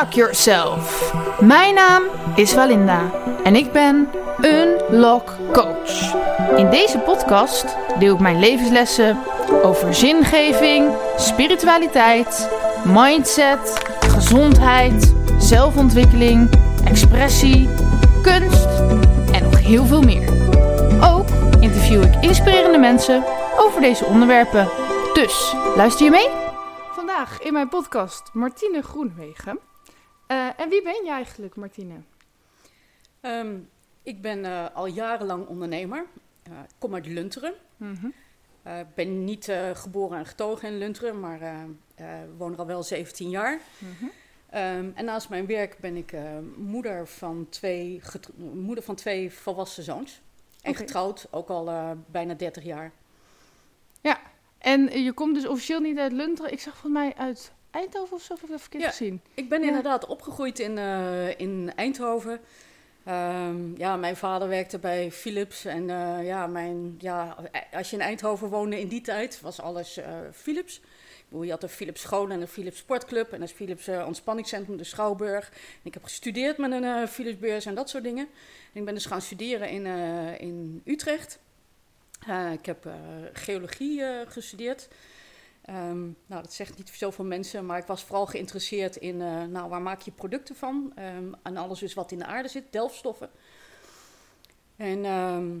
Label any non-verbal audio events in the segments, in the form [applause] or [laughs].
Unlock Yourself. Mijn naam is Valinda en ik ben Unlock Coach. In deze podcast deel ik mijn levenslessen over zingeving, spiritualiteit, mindset, gezondheid, zelfontwikkeling, expressie, kunst en nog heel veel meer. Ook interview ik inspirerende mensen over deze onderwerpen. Dus luister je mee? Vandaag in mijn podcast Martine Groenwegen. Eh, en wie ben je eigenlijk, Martine? Ehm, ik ben eh, al jarenlang ondernemer. Eh, ik kom uit Lunteren. Ik ben niet geboren en getogen in Lunteren, maar woon er al wel 17 jaar. Ehm, en naast mijn werk ben ik moeder, van twee moeder van twee volwassen zoons. En getrouwd, ook al bijna 30 jaar. Ja, en je komt dus officieel niet uit Lunteren. Ik zag volgens mij uit Eindhoven of zo, of heb ik dat verkeerd Ja. gezien? Ik ben Ja. inderdaad opgegroeid in, eh, in Eindhoven. Ehm, ja, mijn vader werkte bij Philips. En eh, ja, mijn, ja, als je in Eindhoven woonde in die tijd, was alles eh, Philips. Ik bedoel, je had de Philips school en de Philips sportclub. En het Philips eh, ontspanningscentrum, de Schouwburg. En ik heb gestudeerd met een eh Philips beurs en dat soort dingen. En ik ben dus gaan studeren in, eh, in Utrecht. Eh, ik heb eh, geologie eh, gestudeerd. Ehm, nou, dat zegt niet zoveel mensen, maar ik was vooral geïnteresseerd in, eh, nou, waar maak je producten van? Ehm en alles dus wat in de aarde zit, delfstoffen. En ehm,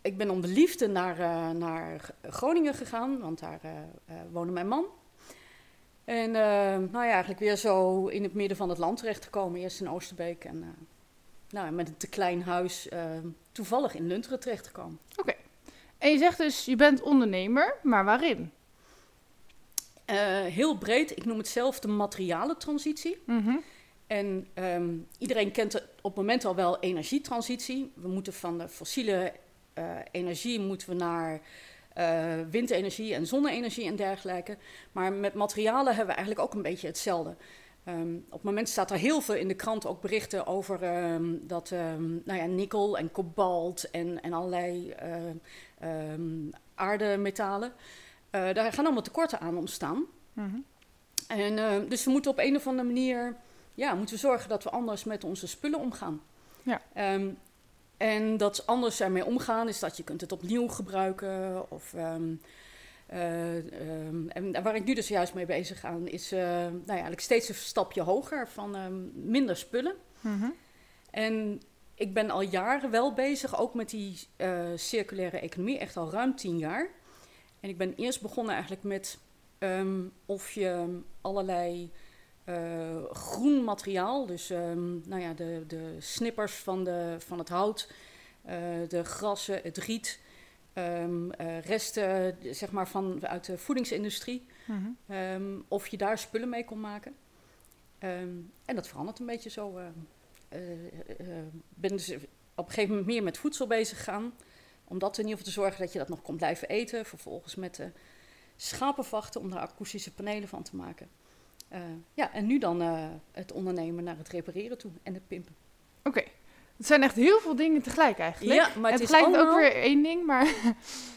ik ben om de liefde naar, eh, naar Groningen gegaan, want daar eh, woonde mijn man. En nou ja, eigenlijk weer zo in het midden van het land terechtgekomen. Eerst in Oosterbeek en nou, met een te klein huis toevallig in Lunteren terechtgekomen. En je zegt dus, je bent ondernemer, maar waarin? Eh, heel breed, ik noem het zelf de materialentransitie. Mhm. En ehm, iedereen kent het op het moment al wel energietransitie. We moeten van de fossiele eh, energie moeten we naar eh, windenergie en zonne-energie en dergelijke. Maar met materialen hebben we eigenlijk ook een beetje hetzelfde. Ehm, op het moment staat er heel veel in de krant ook berichten over ehm, dat nou ja, nikkel en kobalt en, en allerlei aardemetalen. Eh, daar gaan allemaal tekorten aan ontstaan. Mhm. En, eh, dus we moeten op een of andere manier ja, moeten we zorgen dat we anders met onze spullen omgaan. Ja. Ehm, en dat anders ermee omgaan is dat je kunt het opnieuw gebruiken. Of, ehm, en waar ik nu dus juist mee bezig ga, is nou ja, eigenlijk steeds een stapje hoger van minder spullen. Mhm. En ik ben al jaren wel bezig, ook met die circulaire economie, echt al ruim tien jaar. En ik ben eerst begonnen eigenlijk met ehm, of je allerlei eh, groen materiaal, dus ehm, nou ja, de, de snippers van, de, van het hout, eh, de grassen, het riet, ehm, eh, resten zeg maar van, uit de voedingsindustrie, Mhm. Of je daar spullen mee kon maken. En dat verandert een beetje zo. eh, ben dus op een gegeven moment meer met voedsel bezig gegaan. Om dat in ieder geval te zorgen dat je dat nog kon blijven eten. Vervolgens met de schapenvachten om daar akoestische panelen van te maken. Eh, ja, en nu dan eh, het ondernemen naar het repareren toe en het pimpen. Oké. Het zijn echt heel veel dingen tegelijk eigenlijk. Ja, maar het is tegelijk ook weer één ding, maar...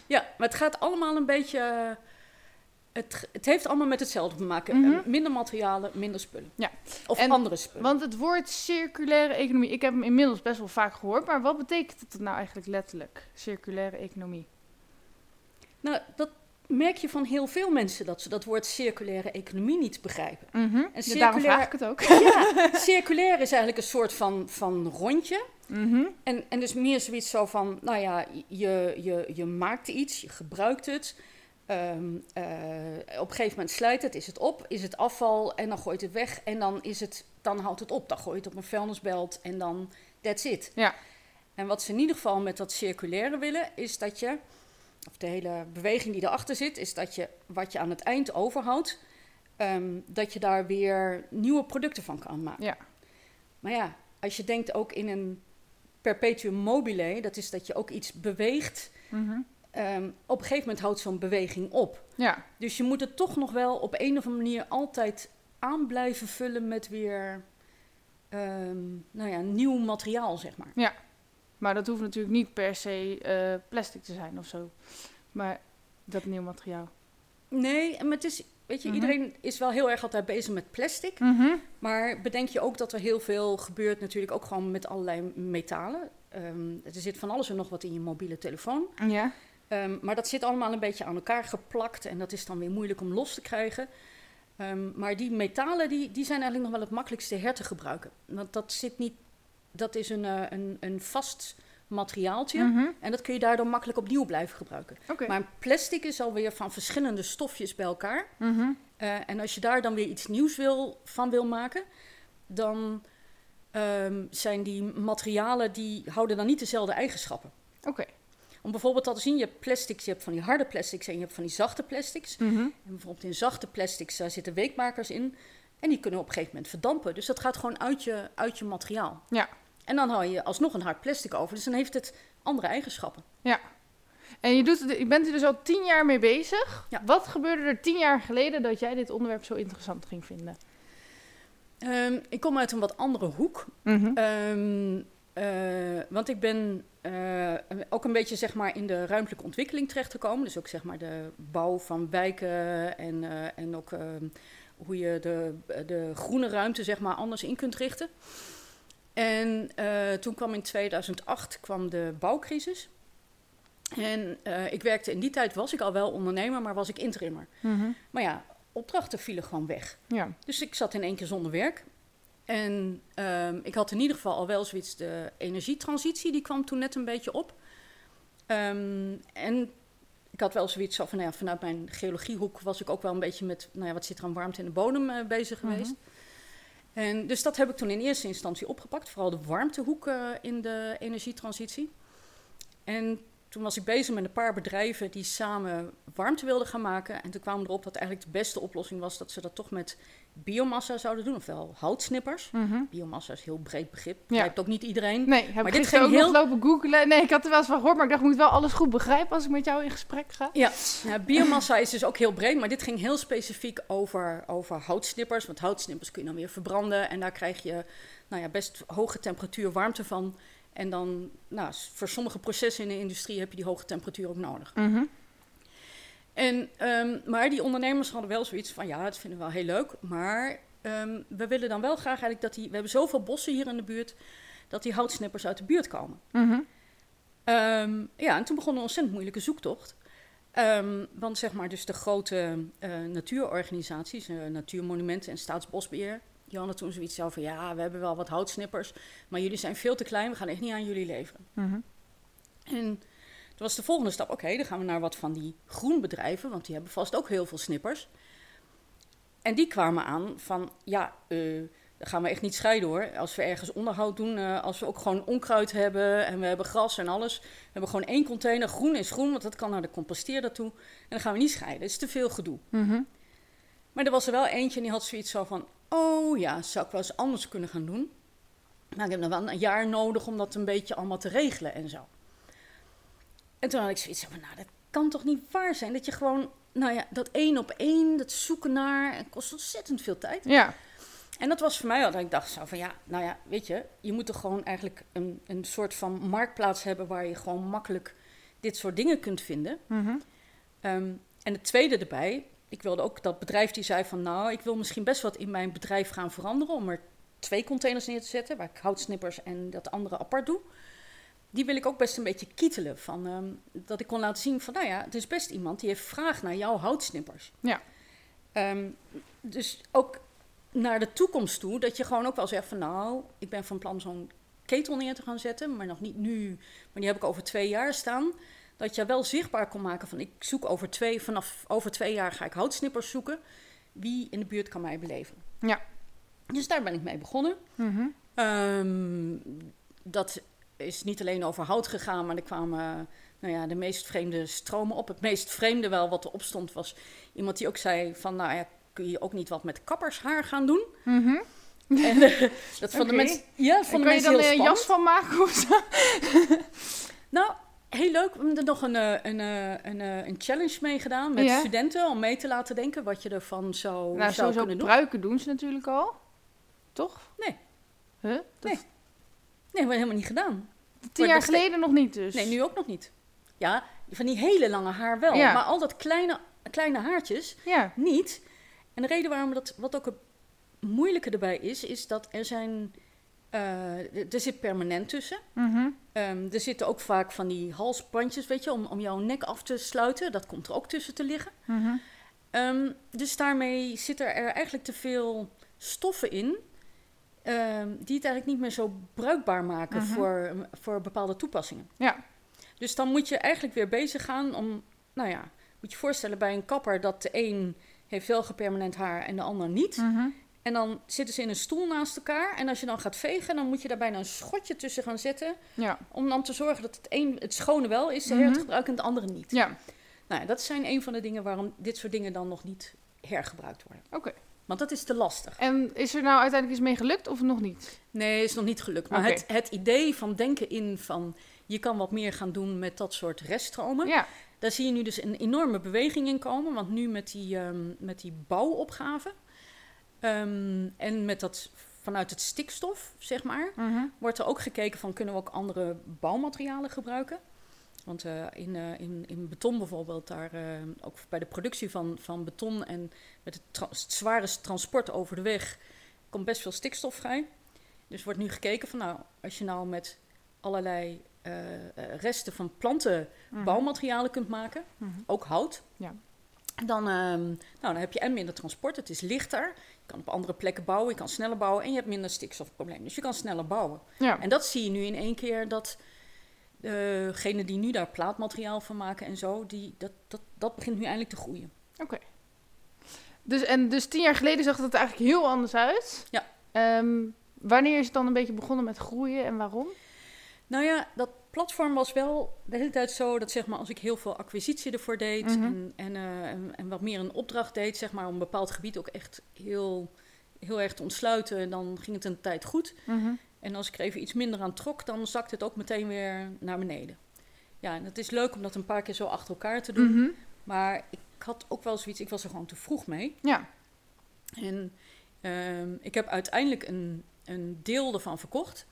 Ja, maar het gaat allemaal een beetje. Het, het heeft allemaal met hetzelfde te maken. Mhm. Eh, minder materialen, minder spullen. Ja. Of En- andere spullen. Want het woord circulaire economie, ik heb hem inmiddels best wel vaak gehoord, maar wat betekent het nou eigenlijk letterlijk, circulaire economie? Nou, dat merk je van heel veel mensen dat ze dat woord circulaire economie niet begrijpen. En En Daarom circulair- vraag ik het ook. Ja, [laughs] circulair is eigenlijk een soort van, van rondje. Mhm. En, en dus meer zoiets zo van, nou ja, je, je, je maakt iets, je gebruikt het. Ehm, eh, op een gegeven moment slijt het, is het op, is het afval en dan gooit het weg. En dan, is het, dan houdt het op, dan gooi je het op een vuilnisbelt en dan that's it. Ja. En wat ze in ieder geval met dat circulaire willen, is dat je, of de hele beweging die erachter zit, is dat je wat je aan het eind overhoudt, ehm, dat je daar weer nieuwe producten van kan maken. Ja. Maar ja, als je denkt ook in een perpetuum mobile, dat is dat je ook iets beweegt. Mhm. Ehm, op een gegeven moment houdt zo'n beweging op. Ja. Dus je moet het toch nog wel op een of andere manier altijd aan blijven vullen met weer ehm, nou ja, nieuw materiaal, zeg maar. Maar dat hoeft natuurlijk niet per se eh, plastic te zijn of zo. Maar dat nieuw materiaal. Nee, maar het is, weet je, Mhm. iedereen is wel heel erg altijd bezig met plastic. Mhm. Maar bedenk je ook dat er heel veel gebeurt natuurlijk ook gewoon met allerlei metalen. Ehm, er zit van alles en nog wat in je mobiele telefoon. Ja. Ehm, maar dat zit allemaal een beetje aan elkaar geplakt en dat is dan weer moeilijk om los te krijgen. Ehm, maar die metalen die, die zijn eigenlijk nog wel het makkelijkste her te gebruiken. Want dat zit niet, dat is een, eh, een, een vast materiaaltje Mhm. en dat kun je daardoor makkelijk opnieuw blijven gebruiken. Maar plastic is alweer van verschillende stofjes bij elkaar. Mhm. Eh, en als je daar dan weer iets nieuws wil, van wil maken, dan ehm, zijn die materialen die houden dan niet dezelfde eigenschappen. Oké. Om bijvoorbeeld al te zien, je hebt plastics, je hebt van die harde plastics en je hebt van die zachte plastics. Mhm. En bijvoorbeeld in zachte plastics daar zitten weekmakers in en die kunnen op een gegeven moment verdampen. Dus dat gaat gewoon uit je, uit je materiaal. Ja. En dan hou je alsnog een hard plastic over, dus dan heeft het andere eigenschappen. En je, doet, je bent er dus al tien jaar mee bezig. Ja. Wat gebeurde er tien jaar geleden dat jij dit onderwerp zo interessant ging vinden? Ehm, ik kom uit een wat andere hoek. Mhm. Ehm, eh, want ik ben eh, ook een beetje zeg maar, in de ruimtelijke ontwikkeling terechtgekomen. Dus ook zeg maar, de bouw van wijken en, eh, en ook ehm, hoe je de, de groene ruimte zeg maar, anders in kunt richten. En eh, toen kwam in 2008 kwam de bouwcrisis. En ik werkte in die tijd, was ik al wel ondernemer, maar was ik interimmer. Mhm. Maar ja, opdrachten vielen gewoon weg. Ja. Dus ik zat in één keer zonder werk. En ehm, ik had in ieder geval al wel zoiets, de energietransitie, die kwam toen net een beetje op. Ehm, en ik had wel zoiets van, nou ja, vanuit mijn geologiehoek was ik ook wel een beetje met, nou ja, wat zit er aan warmte in de bodem eh, bezig Mhm. geweest. En dus dat heb ik toen in eerste instantie opgepakt, vooral de warmtehoek eh, in de energietransitie. En toen was ik bezig met een paar bedrijven die samen warmte wilden gaan maken. En toen kwamen we erop dat eigenlijk de beste oplossing was dat ze dat toch met biomassa zouden doen, ofwel houtsnippers. Mhm. Biomassa is een heel breed begrip, Ja. begrijpt ook niet iedereen. Nee, heb Maar ik dit gisteren ook ging nog lopen googlen. Nee, ik had er wel eens van gehoord, maar ik dacht, ik moet wel alles goed begrijpen als ik met jou in gesprek ga. Ja, ja, biomassa is dus ook heel breed, maar dit ging heel specifiek over, over houtsnippers. Want houtsnippers kun je dan weer verbranden en daar krijg je nou ja, best hoge temperatuur warmte van. En dan, nou, voor sommige processen in de industrie heb je die hoge temperatuur ook nodig. Mhm. En, ehm, maar die ondernemers hadden wel zoiets van, ja, dat vinden we wel heel leuk, maar ehm, we willen dan wel graag eigenlijk dat die, we hebben zoveel bossen hier in de buurt, dat die houtsnippers uit de buurt komen. Mhm. Ehm, ja, en toen begon een ontzettend moeilijke zoektocht. Want zeg maar, dus de grote eh, natuurorganisaties, eh, Natuurmonumenten en Staatsbosbeheer, die hadden toen zoiets zo van, ja, we hebben wel wat houtsnippers, maar jullie zijn veel te klein, we gaan echt niet aan jullie leveren. Mhm. En toen was de volgende stap, oké, dan gaan we naar wat van die groenbedrijven, want die hebben vast ook heel veel snippers. En die kwamen aan van, ja, eh dan gaan we echt niet scheiden hoor. Als we ergens onderhoud doen, eh, als we ook gewoon onkruid hebben en we hebben gras en alles. We hebben gewoon één container, groen is groen, want dat kan naar de composteerder toe. En dan gaan we niet scheiden, het is te veel gedoe. Mhm. Maar er was er wel eentje en die had zoiets zo van, oh ja, zou ik wel eens anders kunnen gaan doen. Maar ik heb nog wel een jaar nodig om dat een beetje allemaal te regelen en zo. En toen had ik zoiets van, nou, dat kan toch niet waar zijn? Dat je gewoon, nou ja, dat één op één, dat zoeken naar, kost ontzettend veel tijd. Ja. En dat was voor mij al dat ik dacht zo van, ja, nou ja, weet je, je moet toch gewoon eigenlijk een, een soort van marktplaats hebben waar je gewoon makkelijk dit soort dingen kunt vinden. Mhm. Ehm, en het tweede erbij, ik wilde ook dat bedrijf die zei van, nou, ik wil misschien best wat in mijn bedrijf gaan veranderen om er twee containers neer te zetten, waar ik houtsnippers en dat andere apart doe. Die wil ik ook best een beetje kietelen. Van, ehm, dat ik kon laten zien van, nou ja, het is best iemand die heeft vraag naar jouw houtsnippers. Ja. Ehm, dus ook naar de toekomst toe, dat je gewoon ook wel zegt van, nou, ik ben van plan zo'n ketel neer te gaan zetten, maar nog niet nu, maar die heb ik over twee jaar staan. Dat je wel zichtbaar kon maken van, ik zoek over twee, vanaf over twee jaar ga ik houtsnippers zoeken. Wie in de buurt kan mij beleven? Ja. Dus daar ben ik mee begonnen. Mhm. Ehm, dat is niet alleen over hout gegaan, maar er kwamen nou ja, de meest vreemde stromen op. Het meest vreemde wel wat er opstond was iemand die ook zei van, nou ja, kun je ook niet wat met kappershaar gaan doen? Mhm. En eh, dat vonden Oké. mensen, ja, En vonden kan je mensen dan heel een spannend. jas van maken of zo? [laughs] Nou, heel leuk. We hebben er nog een, eh, een, eh, een, eh, een challenge mee gedaan met Ja. studenten om mee te laten denken wat je ervan zou, Nou, zou sowieso kunnen doen. pruiken doen ze natuurlijk al. Toch? Nee. Huh? Dat Nee. Nee, hebben we helemaal niet gedaan. Tien jaar geleden nog niet dus. Nee, nu ook nog niet. Ja, van die hele lange haar wel. Ja. Maar al dat kleine, kleine haartjes Ja. niet. En de reden waarom dat, wat ook het moeilijke erbij is, is dat er zijn, uh, er zit permanent tussen. Mhm. Um, er zitten ook vaak van die halsbandjes, weet je, om, om jouw nek af te sluiten. Dat komt er ook tussen te liggen. Mhm. Um, dus daarmee zitten er eigenlijk te veel stoffen in. Um, die het eigenlijk niet meer zo bruikbaar maken Mhm. voor, voor bepaalde toepassingen. Ja. Dus dan moet je eigenlijk weer bezig gaan om, nou ja, moet je voorstellen bij een kapper dat de een heeft wel gepermanent haar en de ander niet. Mhm. En dan zitten ze in een stoel naast elkaar. En als je dan gaat vegen, dan moet je daar bijna een schotje tussen gaan zetten. Ja. Om dan te zorgen dat het een het schone wel is, de Mhm. hergebruik en het andere niet. Ja. Nou, ja, dat zijn een van de dingen waarom dit soort dingen dan nog niet hergebruikt worden. Oké. Want dat is te lastig. En is er nou uiteindelijk iets mee gelukt of nog niet? Nee, is nog niet gelukt. Maar het, het idee van denken in van je kan wat meer gaan doen met dat soort reststromen. Ja. Daar zie je nu dus een enorme beweging in komen. Want nu met die, ehm, met die bouwopgave ehm, en met dat vanuit het stikstof, zeg maar, Mhm. wordt er ook gekeken van kunnen we ook andere bouwmaterialen gebruiken. Want eh, in, eh, in, in beton bijvoorbeeld, daar, eh, ook bij de productie van, van beton en met het, tra- het zware transport over de weg, komt best veel stikstof vrij. Dus wordt nu gekeken van nou, als je nou met allerlei resten van planten Mhm. bouwmaterialen kunt maken, Mhm. ook hout, Ja. dan, ehm, nou, dan heb je en minder transport, het is lichter, je kan op andere plekken bouwen, je kan sneller bouwen en je hebt minder stikstofprobleem. Dus je kan sneller bouwen. Ja. En dat zie je nu in één keer dat degenen die nu daar plaatmateriaal van maken en zo, die, dat, dat, dat begint nu eindelijk te groeien. Oké. Dus, en dus tien jaar geleden zag het eigenlijk heel anders uit. Ja. Ehm, wanneer is het dan een beetje begonnen met groeien en waarom? Nou ja, dat platform was wel de hele tijd zo dat zeg maar als ik heel veel acquisitie ervoor deed Mhm. en, en, eh, en, en wat meer een opdracht deed, zeg maar om een bepaald gebied ook echt heel, heel erg te ontsluiten, dan ging het een tijd goed. Mhm. En als ik er even iets minder aan trok, dan zakt het ook meteen weer naar beneden. Ja, en het is leuk om dat een paar keer zo achter elkaar te doen. Mhm. Maar ik had ook wel zoiets, ik was er gewoon te vroeg mee. Ja. En ehm, ik heb uiteindelijk een, een deel ervan verkocht.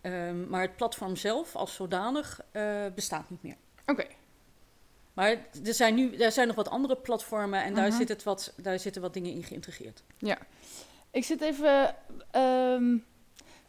Ehm, maar het platform zelf als zodanig eh, bestaat niet meer. Oké. Maar er zijn nu er zijn nog wat andere platformen en daar, Mhm. zit het wat, daar zitten wat dingen in geïntegreerd. Ik zit even. ehm,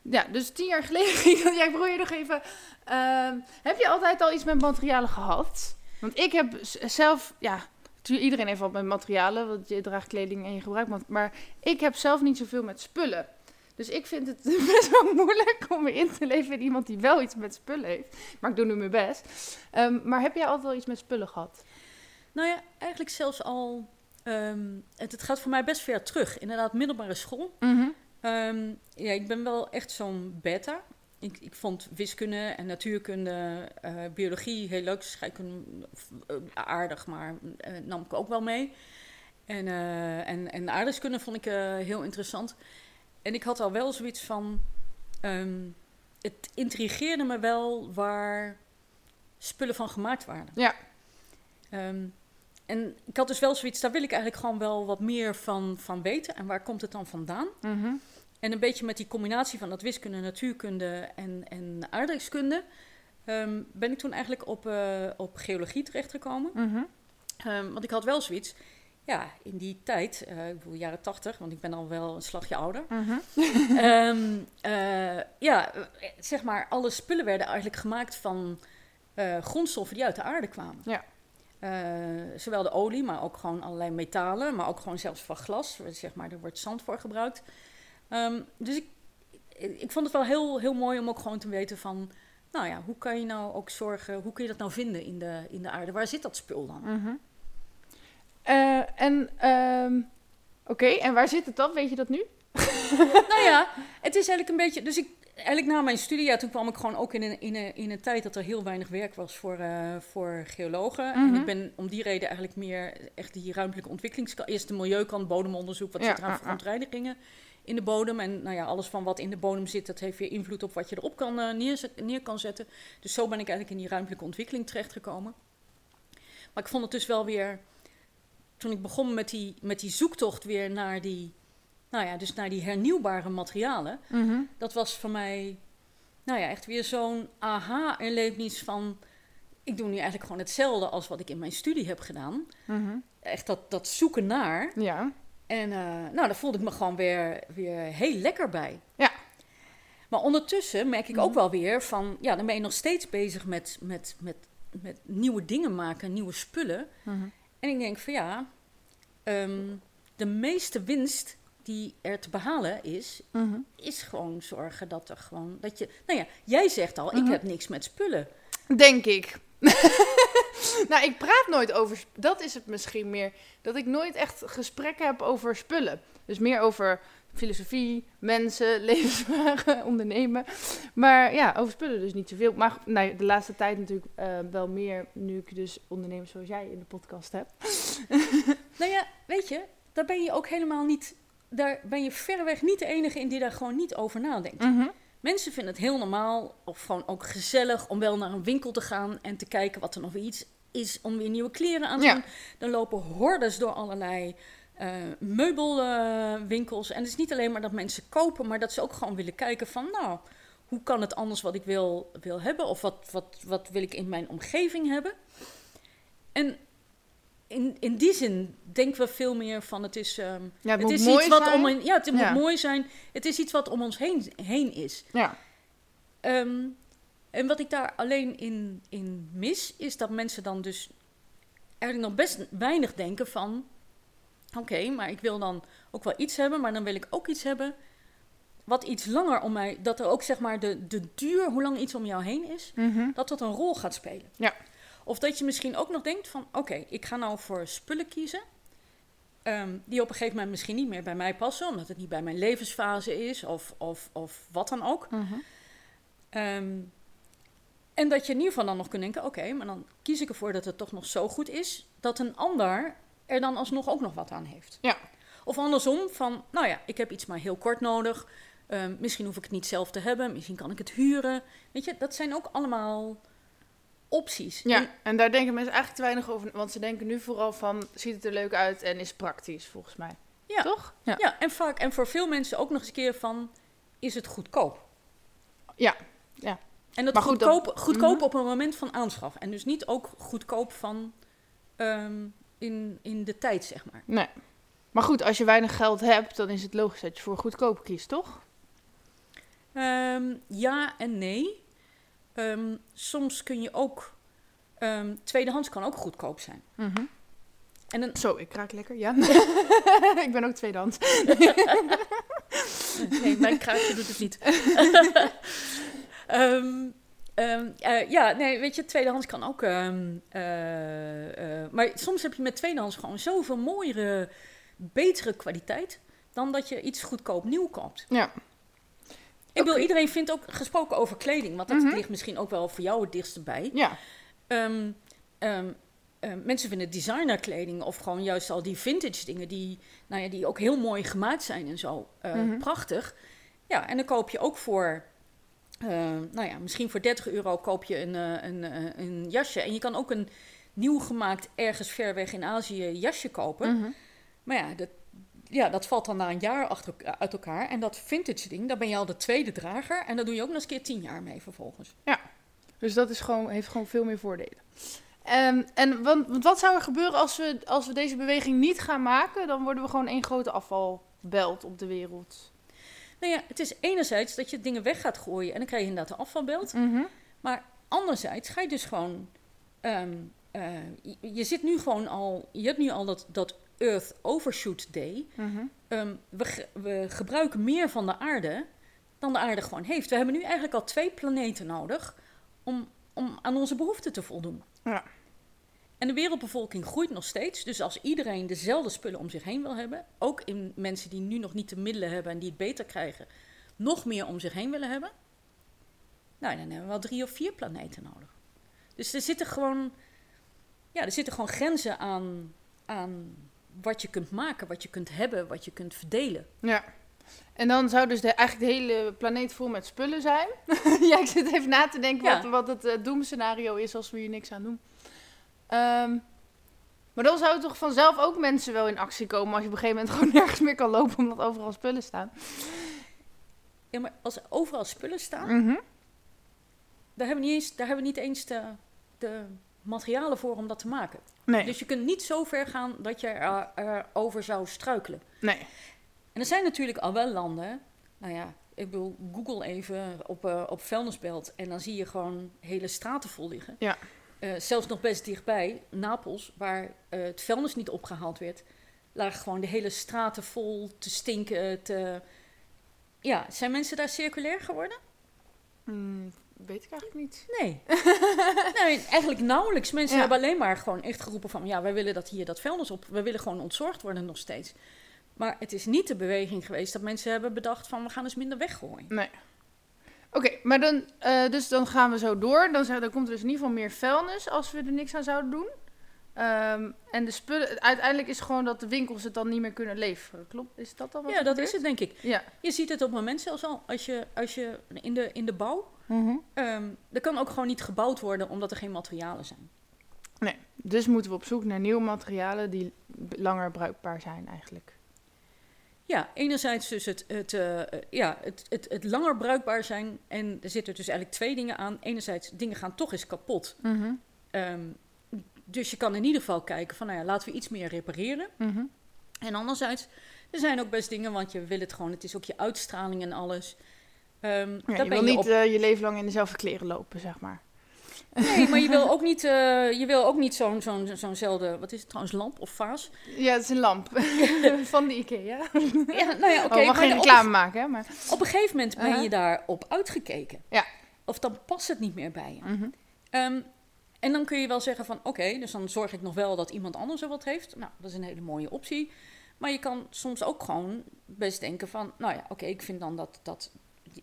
ja, dus tien jaar geleden ging dat. Ja, ik probeer nog even. ehm, heb je altijd al iets met materialen gehad? Want ik heb zelf. Ja, natuurlijk iedereen heeft wat met materialen. Want je draagt kleding en je gebruikt. Maar ik heb zelf niet zoveel met spullen. Dus ik vind het [laughs] best wel moeilijk om me in te leven in iemand die wel iets met spullen heeft. Maar ik doe nu mijn best. Ehm, maar heb jij altijd wel iets met spullen gehad? Nou ja, eigenlijk zelfs al. ehm, het, het gaat voor mij best ver terug. Inderdaad, middelbare school. Ehm, ja, ik ben wel echt zo'n beta. Ik, ik vond wiskunde en natuurkunde, eh, biologie heel leuk. Scheikunde eh, aardig, maar eh, nam ik ook wel mee. En, en, en aardrijkskunde vond ik heel interessant. En ik had al wel zoiets van... ehm, het intrigeerde me wel waar spullen van gemaakt waren. Ja. Ehm, en ik had dus wel zoiets, daar wil ik eigenlijk gewoon wel wat meer van, van weten. En waar komt het dan vandaan? Mhm. En een beetje met die combinatie van dat wiskunde, natuurkunde en, en aardrijkskunde... ehm, ben ik toen eigenlijk op, eh, op geologie terechtgekomen. Mhm. Ehm, want ik had wel zoiets... Ja, in die tijd, eh, ik bedoel jaren tachtig, want ik ben al wel een slagje ouder. Mhm. [laughs] Ehm, eh, ja, zeg maar, alle spullen werden eigenlijk gemaakt van grondstoffen die uit de aarde kwamen. Ja. Zowel de olie, maar ook gewoon allerlei metalen, maar ook gewoon zelfs van glas. Zeg maar, er wordt zand voor gebruikt. Ehm, dus ik, ik vond het wel heel, heel mooi om ook gewoon te weten van... Nou ja, hoe kan je nou ook zorgen, hoe kun je dat nou vinden in de, in de aarde? Waar zit dat spul dan? Mhm. Eh, en, ehm, oké, en waar zit het dan? Weet je dat nu? [laughs] nou ja, het is eigenlijk een beetje. Dus ik, eigenlijk na mijn studie, ja, toen kwam ik gewoon ook in een, in een, in een tijd dat er heel weinig werk was voor, eh, voor geologen. En Mhm. ik ben om die reden eigenlijk meer echt die ruimtelijke ontwikkelingskant. Eerst de milieukant, bodemonderzoek, wat Ja, zit er aan ah, ah. verontreinigingen in de bodem. En nou ja, alles van wat in de bodem zit, dat heeft weer invloed op wat je erop kan, eh, neerzet- neer kan zetten. Dus zo ben ik eigenlijk in die ruimtelijke ontwikkeling terechtgekomen. Maar ik vond het dus wel weer. Toen ik begon met die, met die zoektocht weer naar die, nou ja, dus naar die hernieuwbare materialen, Mhm. dat was voor mij, nou ja, echt weer zo'n aha-erlevenis van, ik doe nu eigenlijk gewoon hetzelfde als wat ik in mijn studie heb gedaan. Mhm. Echt dat, dat zoeken naar. Ja. En eh, nou, daar voelde ik me gewoon weer, weer heel lekker bij. Ja. Maar ondertussen merk ik ook Mhm. wel weer van, ja, dan ben je nog steeds bezig met, met, met, met nieuwe dingen maken, nieuwe spullen. Mhm. En ik denk van ja, ehm, de meeste winst die er te behalen is, Mhm. is gewoon zorgen dat er gewoon, dat je, nou ja, jij zegt al, ik heb niks met spullen. Denk ik. [laughs] [laughs] nou, ik praat nooit over. Dat is het misschien meer. Dat ik nooit echt gesprekken heb over spullen. Dus meer over filosofie, mensen, [laughs] levensvragen, ondernemen. Maar ja, over spullen dus niet zoveel. Maar nee, de laatste tijd natuurlijk eh, wel meer. Nu ik dus ondernemers zoals jij in de podcast heb. [laughs] Nou ja, weet je, daar ben je ook helemaal niet, daar ben je verreweg niet de enige in die daar gewoon niet over nadenkt. Mhm. Mensen vinden het heel normaal of gewoon ook gezellig om wel naar een winkel te gaan en te kijken wat er nog weer iets is om weer nieuwe kleren aan te Ja. doen. Dan lopen hordes door allerlei eh, meubelwinkels. en het is niet alleen maar dat mensen kopen, maar dat ze ook gewoon willen kijken van nou, hoe kan het anders wat ik wil, wil hebben? Of wat, wat, wat wil ik in mijn omgeving hebben? En in, in die zin denken we veel meer van het is, Ja, het, is mooi iets wat zijn. om een, ja, het Ja. moet mooi zijn. Het is iets wat om ons heen, heen is. Ja. Ehm, en wat ik daar alleen in, in mis, is dat mensen dan dus eigenlijk nog best weinig denken van... Oké, maar ik wil dan ook wel iets hebben, maar dan wil ik ook iets hebben wat iets langer om mij... Dat er ook zeg maar de, de duur, hoe lang iets om jou heen is, Mhm. dat dat een rol gaat spelen. Ja. Of dat je misschien ook nog denkt van... Oké, ik ga nou voor spullen kiezen... ehm, die op een gegeven moment misschien niet meer bij mij passen... omdat het niet bij mijn levensfase is of, of, of wat dan ook. Mhm. Ehm, en dat je in ieder geval dan nog kunt denken: oké, maar dan kies ik ervoor dat het toch nog zo goed is dat een ander er dan alsnog ook nog wat aan heeft. Ja. Of andersom, van nou ja, ik heb iets maar heel kort nodig. Ehm, misschien hoef ik het niet zelf te hebben, misschien kan ik het huren. Weet je, dat zijn ook allemaal opties. Ja, En- en daar denken mensen eigenlijk te weinig over. Want ze denken nu vooral van, ziet het er leuk uit en is praktisch, volgens mij. Ja. Toch? Ja. ja, en vaak, en voor veel mensen ook nog eens een keer van: is het goedkoop? Ja, ja. En dat Maar goed, dat- goedkoop, goedkoop Mhm. op een moment van aanschaf. En dus niet ook goedkoop van ehm, in, in de tijd, zeg maar. Nee. Maar goed, als je weinig geld hebt, dan is het logisch dat je voor goedkoop kiest, toch? Ehm, ja en nee. Ehm, soms kun je ook. ehm, tweedehands kan ook goedkoop zijn. En een, Zo, ik raak lekker, ja. [laughs] ik ben ook tweedehands. [laughs] nee, mijn kraakje doet het niet. [laughs] Ehm, eh, ja, nee, weet je, tweedehands kan ook. eh, eh, maar soms heb je met tweedehands gewoon zoveel mooiere, betere kwaliteit. dan dat je iets goedkoop nieuw koopt. Ja. Ik Oké. iedereen vindt ook gesproken over kleding, want dat Mhm. ligt misschien ook wel voor jou het dichtste bij. Ja. Ehm, ehm, ehm, mensen vinden designerkleding of gewoon juist al die vintage dingen die, nou ja, die ook heel mooi gemaakt zijn en zo eh, Mhm. prachtig. Ja, en dan koop je ook voor, eh, nou ja, misschien voor 30 euro koop je een, eh, een, een jasje. En je kan ook een nieuw gemaakt ergens ver weg in Azië jasje kopen. Mhm. Maar ja dat, ja, dat valt dan na een jaar achter, uit elkaar. En dat vintage ding, daar ben je al de tweede drager. En daar doe je ook nog eens een keer tien jaar mee vervolgens. Dus dat is gewoon, heeft gewoon veel meer voordelen. Ehm, en want, wat zou er gebeuren als we, als we deze beweging niet gaan maken? Dan worden we gewoon één grote afvalbelt op de wereld. Nou ja, het is enerzijds dat je dingen weg gaat gooien en dan krijg je inderdaad een afvalbeeld. Mhm. Maar anderzijds ga je dus gewoon. ehm, eh, je, je zit nu gewoon al. Je hebt nu al dat, dat Earth Overshoot Day. Mhm. Ehm, we, ge- we gebruiken meer van de aarde dan de aarde gewoon heeft. We hebben nu eigenlijk al twee planeten nodig om, om aan onze behoeften te voldoen. Ja. En de wereldbevolking groeit nog steeds. Dus als iedereen dezelfde spullen om zich heen wil hebben, ook in mensen die nu nog niet de middelen hebben en die het beter krijgen, nog meer om zich heen willen hebben, nou, dan hebben we wel drie of vier planeten nodig. Dus er zitten gewoon, ja, er zitten gewoon grenzen aan, aan wat je kunt maken, wat je kunt hebben, wat je kunt verdelen. Ja. En dan zou dus de, eigenlijk de hele planeet vol met spullen zijn. [laughs] ja, ik zit even na te denken Ja. wat, wat het eh, doemscenario is als we hier niks aan doen. Ehm, maar dan zouden toch vanzelf ook mensen wel in actie komen als je op een gegeven moment [laughs] gewoon nergens meer kan lopen omdat overal spullen staan. Ja, maar als er overal spullen staan, Mhm. daar hebben we niet eens, daar hebben we niet eens de, de, materialen voor om dat te maken. Nee. Dus je kunt niet zo ver gaan dat je er, erover zou struikelen. nee. En er zijn natuurlijk al wel landen. Nou ja, ik bedoel, Google even op, eh, op vuilnisbelt. En dan zie je gewoon hele straten vol liggen. Ja. Eh, zelfs nog best dichtbij, Napels, waar eh, het vuilnis niet opgehaald werd, lagen gewoon de hele straten vol te stinken. Te... Ja, zijn mensen daar circulair geworden? Hmm, weet ik eigenlijk niet. Nee. [laughs] nee, eigenlijk nauwelijks. Mensen Ja. hebben alleen maar gewoon echt geroepen van... ja, wij willen dat hier dat vuilnis op... we willen gewoon ontzorgd worden nog steeds. Maar het is niet de beweging geweest dat mensen hebben bedacht van... we gaan eens minder weggooien. Nee. Oké, maar dan, eh, dus dan gaan we zo door. Dan, dan komt er dus in ieder geval meer vuilnis als we er niks aan zouden doen. Ehm, en de spullen, uiteindelijk is gewoon dat de winkels het dan niet meer kunnen leveren. Klopt? Is dat dan wat Ja, dat is het denk ik. Ja. Je ziet het op het moment zelfs al. Als je, als je in, de, in de bouw... ehm er kan ook gewoon niet gebouwd worden omdat er geen materialen zijn. Nee, dus moeten we op zoek naar nieuwe materialen die langer bruikbaar zijn eigenlijk. Ja, enerzijds dus het, het, eh, ja, het, het, het langer bruikbaar zijn. En er zitten dus eigenlijk twee dingen aan. Enerzijds, dingen gaan toch eens kapot. Ehm, dus je kan in ieder geval kijken van, nou ja, laten we iets meer repareren. Mhm. En anderzijds, er zijn ook best dingen, want je wil het gewoon, het is ook je uitstraling en alles. Ja, daar je wil niet op- eh, je leven lang in dezelfde kleren lopen, zeg maar. Nee, maar je wil [laughs] ook niet, eh, je wil ook niet zo'n zo'n zo'nzelfde, wat is het trouwens, lamp of vaas? Ja, het is een lamp [laughs] van de Ikea. Ja, nou ja, oké. oh, we mag geen op- reclame maken, hè? Maar... Op een gegeven moment ben Uh-huh. je daarop uitgekeken. Ja. Of dan past het niet meer bij je. Mhm. Ehm, en dan kun je wel zeggen van oké, dus dan zorg ik nog wel dat iemand anders er wat heeft. Nou, dat is een hele mooie optie. Maar je kan soms ook gewoon best denken van, nou ja, oké, ik vind dan dat, dat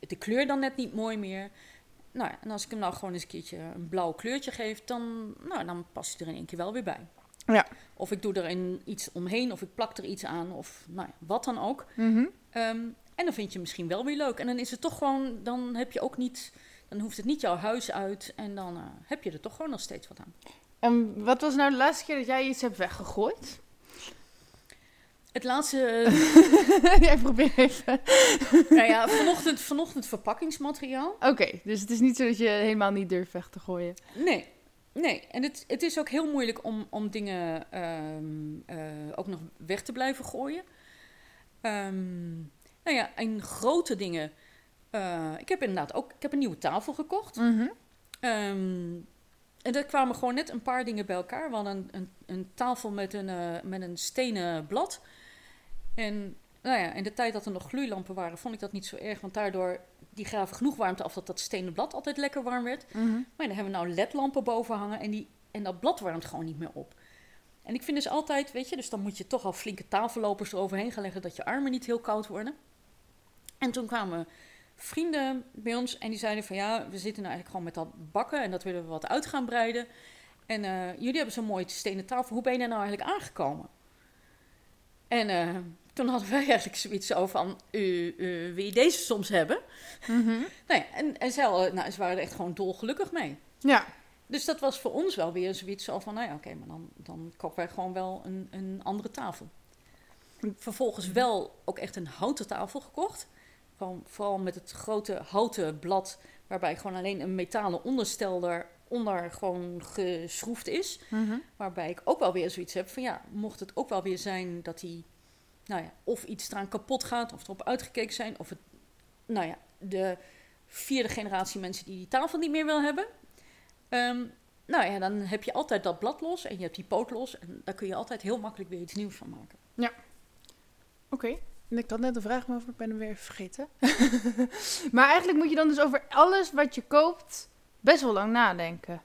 de kleur dan net niet mooi meer. Nou en als ik hem nou gewoon eens een keertje een blauw kleurtje geef, dan, nou, dan past hij er in één keer wel weer bij. Ja. Of ik doe er een, iets omheen, of ik plak er iets aan, of nou wat dan ook. Mhm. Ehm, en dan vind je het misschien wel weer leuk. En dan is het toch gewoon, dan heb je ook niet, dan hoeft het niet jouw huis uit. En dan eh, heb je er toch gewoon nog steeds wat aan. En wat was nou de laatste keer dat jij iets hebt weggegooid? Het laatste, [laughs] jij probeert even. nou ja, vanochtend, vanochtend verpakkingsmateriaal. Oké, dus het is niet zo dat je helemaal niet durft weg te gooien. Nee, nee. En het, het is ook heel moeilijk om, om dingen ehm, eh, ook nog weg te blijven gooien. Ehm, nou ja, en grote dingen. eh, ik heb inderdaad ook ik heb een nieuwe tafel gekocht. Mhm. Ehm, en er kwamen gewoon net een paar dingen bij elkaar. We hadden een, een, een tafel met een, eh, met een stenen blad. En nou ja, in de tijd dat er nog gloeilampen waren, vond ik dat niet zo erg. Want daardoor, die gaven genoeg warmte af dat dat stenen blad altijd lekker warm werd. Mhm. Maar dan hebben we nou ledlampen boven hangen en, die, en dat blad warmt gewoon niet meer op. En ik vind dus altijd, weet je, dus dan moet je toch al flinke tafellopers eroverheen gaan leggen dat je armen niet heel koud worden. En toen kwamen vrienden bij ons en die zeiden van ja, we zitten nou eigenlijk gewoon met dat bakken en dat willen we wat uit gaan breiden. En eh, jullie hebben zo'n mooie stenen tafel, hoe ben je daar nou eigenlijk aangekomen? En eh, toen hadden wij eigenlijk zoiets over van, uh, uh, wil je deze soms hebben? Mhm. [laughs] Nou ja, en, en zij, hadden- nou, ze waren er echt gewoon dolgelukkig mee. Ja, Dus dat was voor ons wel weer zoiets zo van, nou ja, oké, maar dan, dan kopen wij gewoon wel een, een andere tafel. Vervolgens wel ook echt een houten tafel gekocht. Gewoon, vooral met het grote houten blad, waarbij gewoon alleen een metalen onderstel eronder gewoon geschroefd is. Mhm. Waarbij ik ook wel weer zoiets heb van, ja, mocht het ook wel weer zijn dat die, nou ja, of iets eraan kapot gaat, of erop uitgekeken zijn, of het, nou ja, de vierde generatie mensen die die tafel niet meer wil hebben. Ehm, nou ja, dan heb je altijd dat blad los en je hebt die poot los. En daar kun je altijd heel makkelijk weer iets nieuws van maken. oké. En Ik had net een vraag maar over, ik ben hem weer vergeten. [laughs] maar eigenlijk moet je dan dus over alles wat je koopt best wel lang nadenken.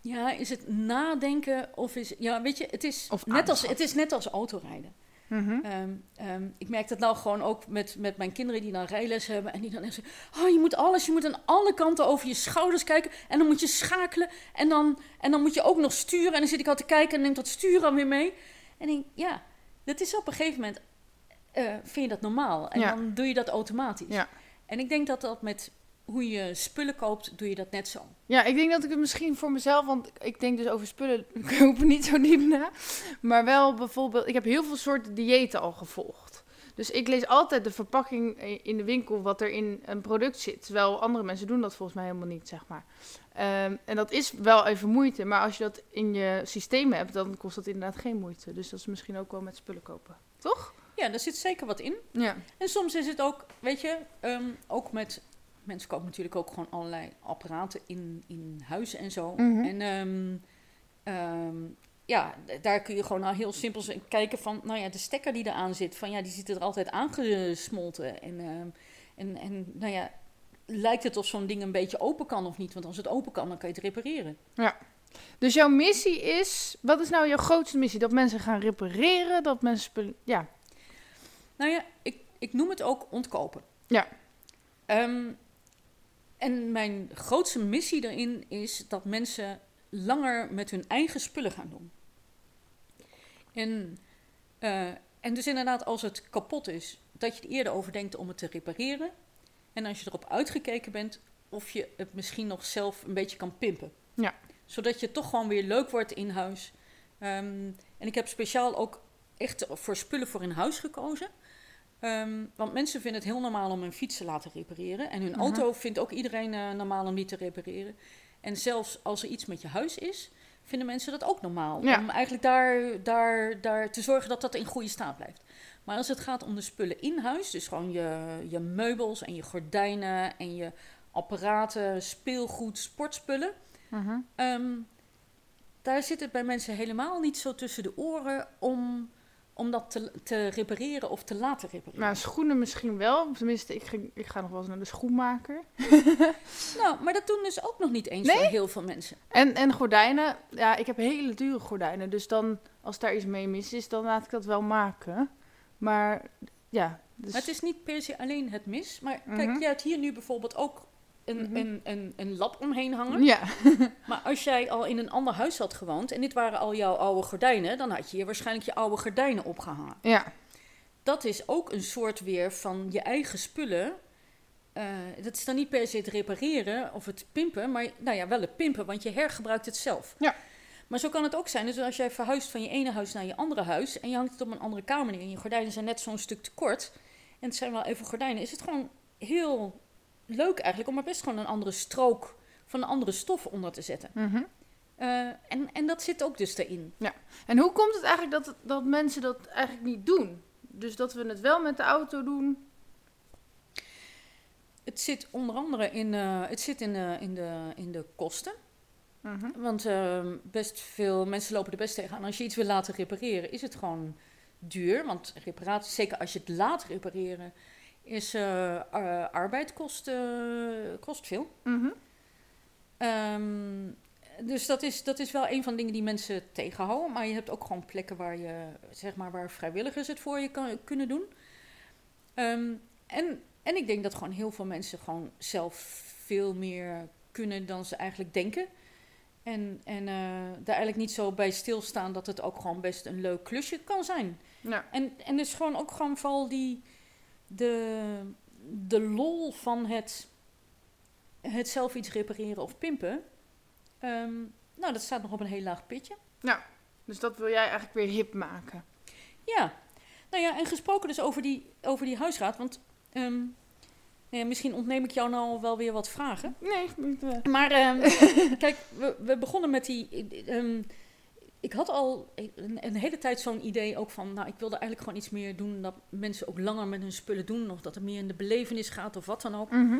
Ja, is het nadenken of is... Ja, weet je, het is, Of net, als, het is net als autorijden. Mhm. Ehm, ehm, ik merk dat nou gewoon ook met, met mijn kinderen die dan rijles hebben. En die dan echt zeggen, oh, je moet alles, je moet aan alle kanten over je schouders kijken. En dan moet je schakelen. En dan, en dan moet je ook nog sturen. En dan zit ik al te kijken en neemt dat sturen weer mee. En denk, ja, dat is op een gegeven moment, eh, vind je dat normaal. En Ja. dan doe je dat automatisch. Ja. En ik denk dat dat met hoe je spullen koopt, doe je dat net zo. Ja, ik denk dat ik het misschien voor mezelf, want ik denk dus over spullen [laughs] kopen niet zo diep na. Maar wel bijvoorbeeld, ik heb heel veel soorten diëten al gevolgd. Dus ik lees altijd de verpakking in de winkel wat er in een product zit. Terwijl andere mensen doen dat volgens mij helemaal niet, zeg maar. Ehm, en dat is wel even moeite. Maar als je dat in je systeem hebt, dan kost dat inderdaad geen moeite. Dus dat is misschien ook wel met spullen kopen. Toch? Ja, daar zit zeker wat in. Ja. En soms is het ook, weet je, ehm, ook met. Mensen kopen natuurlijk ook gewoon allerlei apparaten in, in huis en zo. Mhm. En ehm, ehm, ja, daar kun je gewoon al heel simpel kijken van, nou ja, de stekker die eraan zit, van ja, die zit er altijd aangesmolten. En, ehm, en, en nou ja, lijkt het of zo'n ding een beetje open kan of niet? Want als het open kan, dan kan je het repareren. Dus jouw missie is... Wat is nou jouw grootste missie? Dat mensen gaan repareren? Dat mensen. Ja. Nou ja, ik, ik noem het ook ontkopen. Ja. En mijn grootste missie daarin is dat mensen langer met hun eigen spullen gaan doen. En, eh, en dus inderdaad, als het kapot is, dat je er eerder over denkt om het te repareren. En als je erop uitgekeken bent, of je het misschien nog zelf een beetje kan pimpen. Ja. Zodat je toch gewoon weer leuk wordt in huis. Ehm, en ik heb speciaal ook echt voor spullen voor in huis gekozen. Ehm, want mensen vinden het heel normaal om hun fiets te laten repareren. En hun Mhm. auto vindt ook iedereen eh, normaal om die te repareren. En zelfs als er iets met je huis is, vinden mensen dat ook normaal. Ja. Om eigenlijk daar, daar, daar te zorgen dat dat in goede staat blijft. Maar als het gaat om de spullen in huis, dus gewoon je, je meubels en je gordijnen en je apparaten, speelgoed, sportspullen. Mhm. Ehm, daar zit het bij mensen helemaal niet zo tussen de oren om, om dat te, te repareren of te laten repareren. Maar schoenen misschien wel. Tenminste, ik, ging, ik ga nog wel eens naar de schoenmaker. [laughs] Nou, maar dat doen dus ook nog niet eens Nee? voor heel veel mensen. En, en gordijnen. Ja, ik heb hele dure gordijnen. Dus dan, als daar iets mee mis is, dan laat ik dat wel maken. Maar ja. Dus, Maar het is niet per se alleen het mis. Maar kijk, Mhm. jij hebt hier nu bijvoorbeeld ook een, Mhm. een, een, een lap omheen hangen. Ja. [laughs] Maar als jij al in een ander huis had gewoond en dit waren al jouw oude gordijnen, dan had je hier waarschijnlijk je oude gordijnen opgehangen. Ja. dat is ook een soort weer van je eigen spullen. Eh, dat is dan niet per se het repareren of het pimpen, maar nou ja, wel het pimpen, want je hergebruikt het zelf. Ja. Maar zo kan het ook zijn. Dus als jij verhuist van je ene huis naar je andere huis en je hangt het op een andere kamer neer en je gordijnen zijn net zo'n stuk te kort en het zijn wel even gordijnen, is het gewoon heel leuk eigenlijk om er best gewoon een andere strook van een andere stof onder te zetten. Mhm. Eh, en, en dat zit ook dus erin. En hoe komt het eigenlijk dat, dat mensen dat eigenlijk niet doen? Dus dat we het wel met de auto doen. Het zit onder andere in, eh, het zit in, eh, in, de, in de kosten. Mhm. Want ehm, best veel mensen lopen er best tegenaan. Als je iets wil laten repareren, is het gewoon duur. Want reparatie, zeker als je het laat repareren, is eh, eh, arbeid kost, eh, kost veel. Mhm. Ehm, dus dat is, dat is wel een van de dingen die mensen tegenhouden. Maar je hebt ook gewoon plekken waar, je, zeg maar, waar vrijwilligers het voor je kan, kunnen doen. Ehm, en, en ik denk dat gewoon heel veel mensen gewoon zelf veel meer kunnen dan ze eigenlijk denken. En, en daar eigenlijk niet zo bij stilstaan dat het ook gewoon best een leuk klusje kan zijn. Ja. En, en dus gewoon ook gewoon vooral die, de, de lol van het, het zelf iets repareren of pimpen. Ehm, nou, dat staat nog op een heel laag pitje. Dus dat wil jij eigenlijk weer hip maken. Ja, nou ja, en gesproken dus over die, over die huisraad. Want ehm, nou ja, misschien ontneem ik jou nou wel weer wat vragen. Nee, niet, eh, Maar ehm, [laughs] kijk, we, we begonnen met die. Ik had al een, een hele tijd zo'n idee ook van, nou, ik wilde eigenlijk gewoon iets meer doen dat mensen ook langer met hun spullen doen, of dat het meer in de belevenis gaat of wat dan ook. mhm.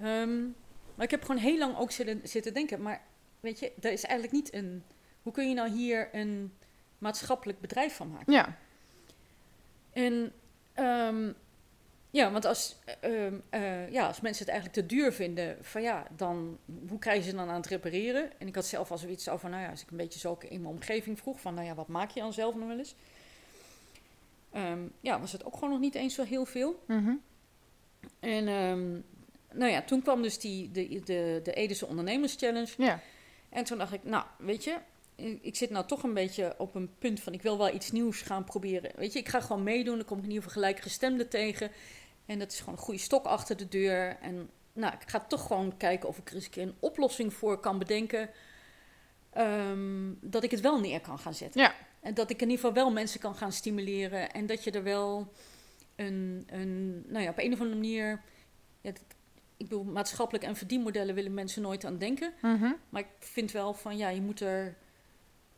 Ehm, maar ik heb gewoon heel lang ook zitten, zitten denken, maar weet je, er is eigenlijk niet een. Hoe kun je nou hier een maatschappelijk bedrijf van maken? Ja. En ehm, ja, want als, ehm, eh, ja, als mensen het eigenlijk te duur vinden, van ja, dan hoe krijgen ze dan aan het repareren? En ik had zelf al zoiets over, nou ja, als ik een beetje zo ook in mijn omgeving vroeg, van nou ja, wat maak je dan zelf nog wel eens? Ehm, ja, was het ook gewoon nog niet eens zo heel veel. Mhm. En ehm, nou ja, toen kwam dus die, de, de, de Edese Ondernemers Challenge. Ja. En toen dacht ik, nou, weet je, ik ik zit nou toch een beetje op een punt van ik wil wel iets nieuws gaan proberen. Weet je, ik ga gewoon meedoen, dan kom ik in ieder geval gelijkgestemden tegen. En dat is gewoon een goede stok achter de deur. En nou, ik ga toch gewoon kijken of ik er eens een keer een oplossing voor kan bedenken. ehm, dat ik het wel neer kan gaan zetten. Ja. En dat ik in ieder geval wel mensen kan gaan stimuleren. En dat je er wel een, een, nou ja, op een of andere manier. Ja, dat- ik bedoel, maatschappelijk en verdienmodellen willen mensen nooit aan denken. Mhm. Maar ik vind wel van ja, je moet er.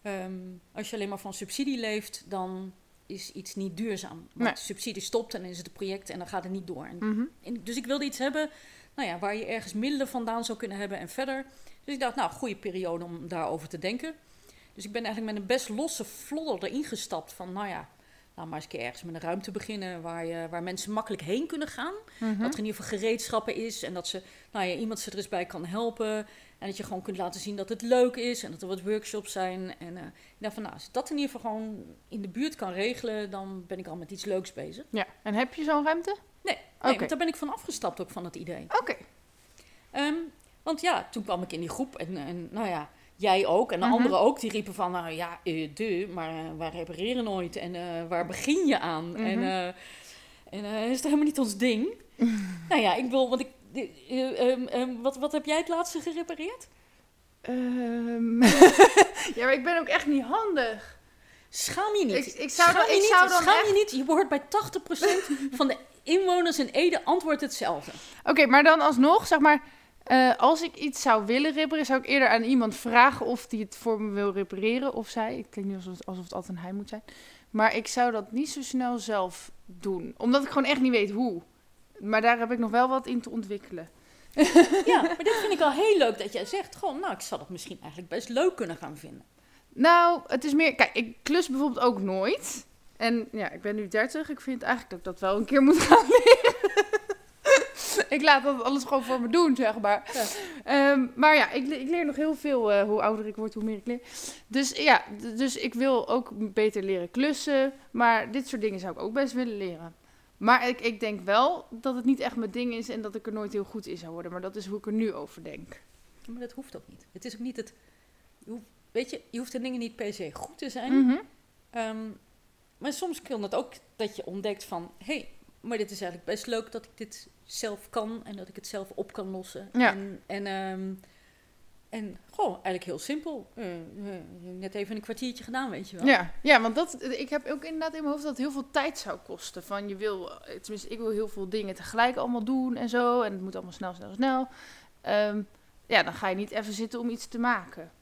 ehm, als je alleen maar van subsidie leeft, dan is iets niet duurzaam. Want Nee. subsidie stopt en dan is het een project en dan gaat het niet door. En, Mhm. en- dus ik wilde iets hebben nou ja, waar je ergens middelen vandaan zou kunnen hebben en verder. Dus ik dacht, nou, goede periode om daarover te denken. Dus ik ben eigenlijk met een best losse vlodder erin gestapt van, nou ja, laat maar eens een keer ergens met een ruimte beginnen waar, je, waar mensen makkelijk heen kunnen gaan. Mhm. Dat er in ieder geval gereedschappen is en dat ze, nou ja, iemand ze er eens bij kan helpen. En dat je gewoon kunt laten zien dat het leuk is en dat er wat workshops zijn. En eh, ik dacht van, nou, als ik dat in ieder geval gewoon in de buurt kan regelen, dan ben ik al met iets leuks bezig. Ja, en heb je zo'n ruimte? Nee, nee want daar ben ik van afgestapt ook van het idee. Oké. Ehm, want ja, toen kwam ik in die groep en, en nou ja, jij ook en de Mhm. anderen ook, die riepen van, nou ja, eh, de, maar eh, wij repareren nooit en eh, waar begin je aan? En, Mhm. eh, en eh, is dat helemaal niet ons ding? [laughs] nou ja, ik wil, want ik, eh, wat, wat heb jij het laatste gerepareerd? Ehm, [laughs] ja, maar ik ben ook echt niet handig. Schaam je niet. Ik- ik zou Schaam dan- je ik niet. zou dan Schaam echt- je niet. Je behoort bij 80% [laughs] van de inwoners in Ede antwoordt hetzelfde. Oké, maar dan alsnog, zeg maar, eh, als ik iets zou willen repareren, zou ik eerder aan iemand vragen of die het voor me wil repareren of zij. Ik denk niet alsof het, alsof het altijd een hij moet zijn. Maar ik zou dat niet zo snel zelf doen, omdat ik gewoon echt niet weet hoe. Maar daar heb ik nog wel wat in te ontwikkelen. Ja, maar dit vind ik al heel leuk dat jij zegt. Gewoon, nou, ik zou dat misschien eigenlijk best leuk kunnen gaan vinden. Nou, het is meer. Kijk, ik klus bijvoorbeeld ook nooit. En ja, ik ben nu 30. Ik vind eigenlijk dat ik dat wel een keer moet gaan leren. [laughs] ik laat dat alles gewoon voor me doen, zeg maar. Ja. Ehm, maar ja, ik, ik leer nog heel veel. eh, hoe ouder ik word, hoe meer ik leer. Dus ja, dus ik wil ook beter leren klussen. Maar dit soort dingen zou ik ook best willen leren. Maar ik, ik denk wel dat het niet echt mijn ding is en dat ik er nooit heel goed in zou worden. Maar dat is hoe ik er nu over denk. Maar dat hoeft ook niet. Het is ook niet het. je hoeft- weet je, je hoeft de dingen niet per se goed te zijn. Mhm. Ehm, maar soms kan het ook dat je ontdekt van... hé, hey, maar dit is eigenlijk best leuk dat ik dit zelf kan... en dat ik het zelf op kan lossen. Ja. En, en, ehm, en gewoon eigenlijk heel simpel. Eh, net even een kwartiertje gedaan, weet je wel. Ja, ja, want dat, ik heb ook inderdaad in mijn hoofd dat het heel veel tijd zou kosten. Van je wil, eh, tenminste, ik wil heel veel dingen tegelijk allemaal doen en zo. En het moet allemaal snel, snel, snel. Ehm, ja, dan ga je niet even zitten om iets te maken.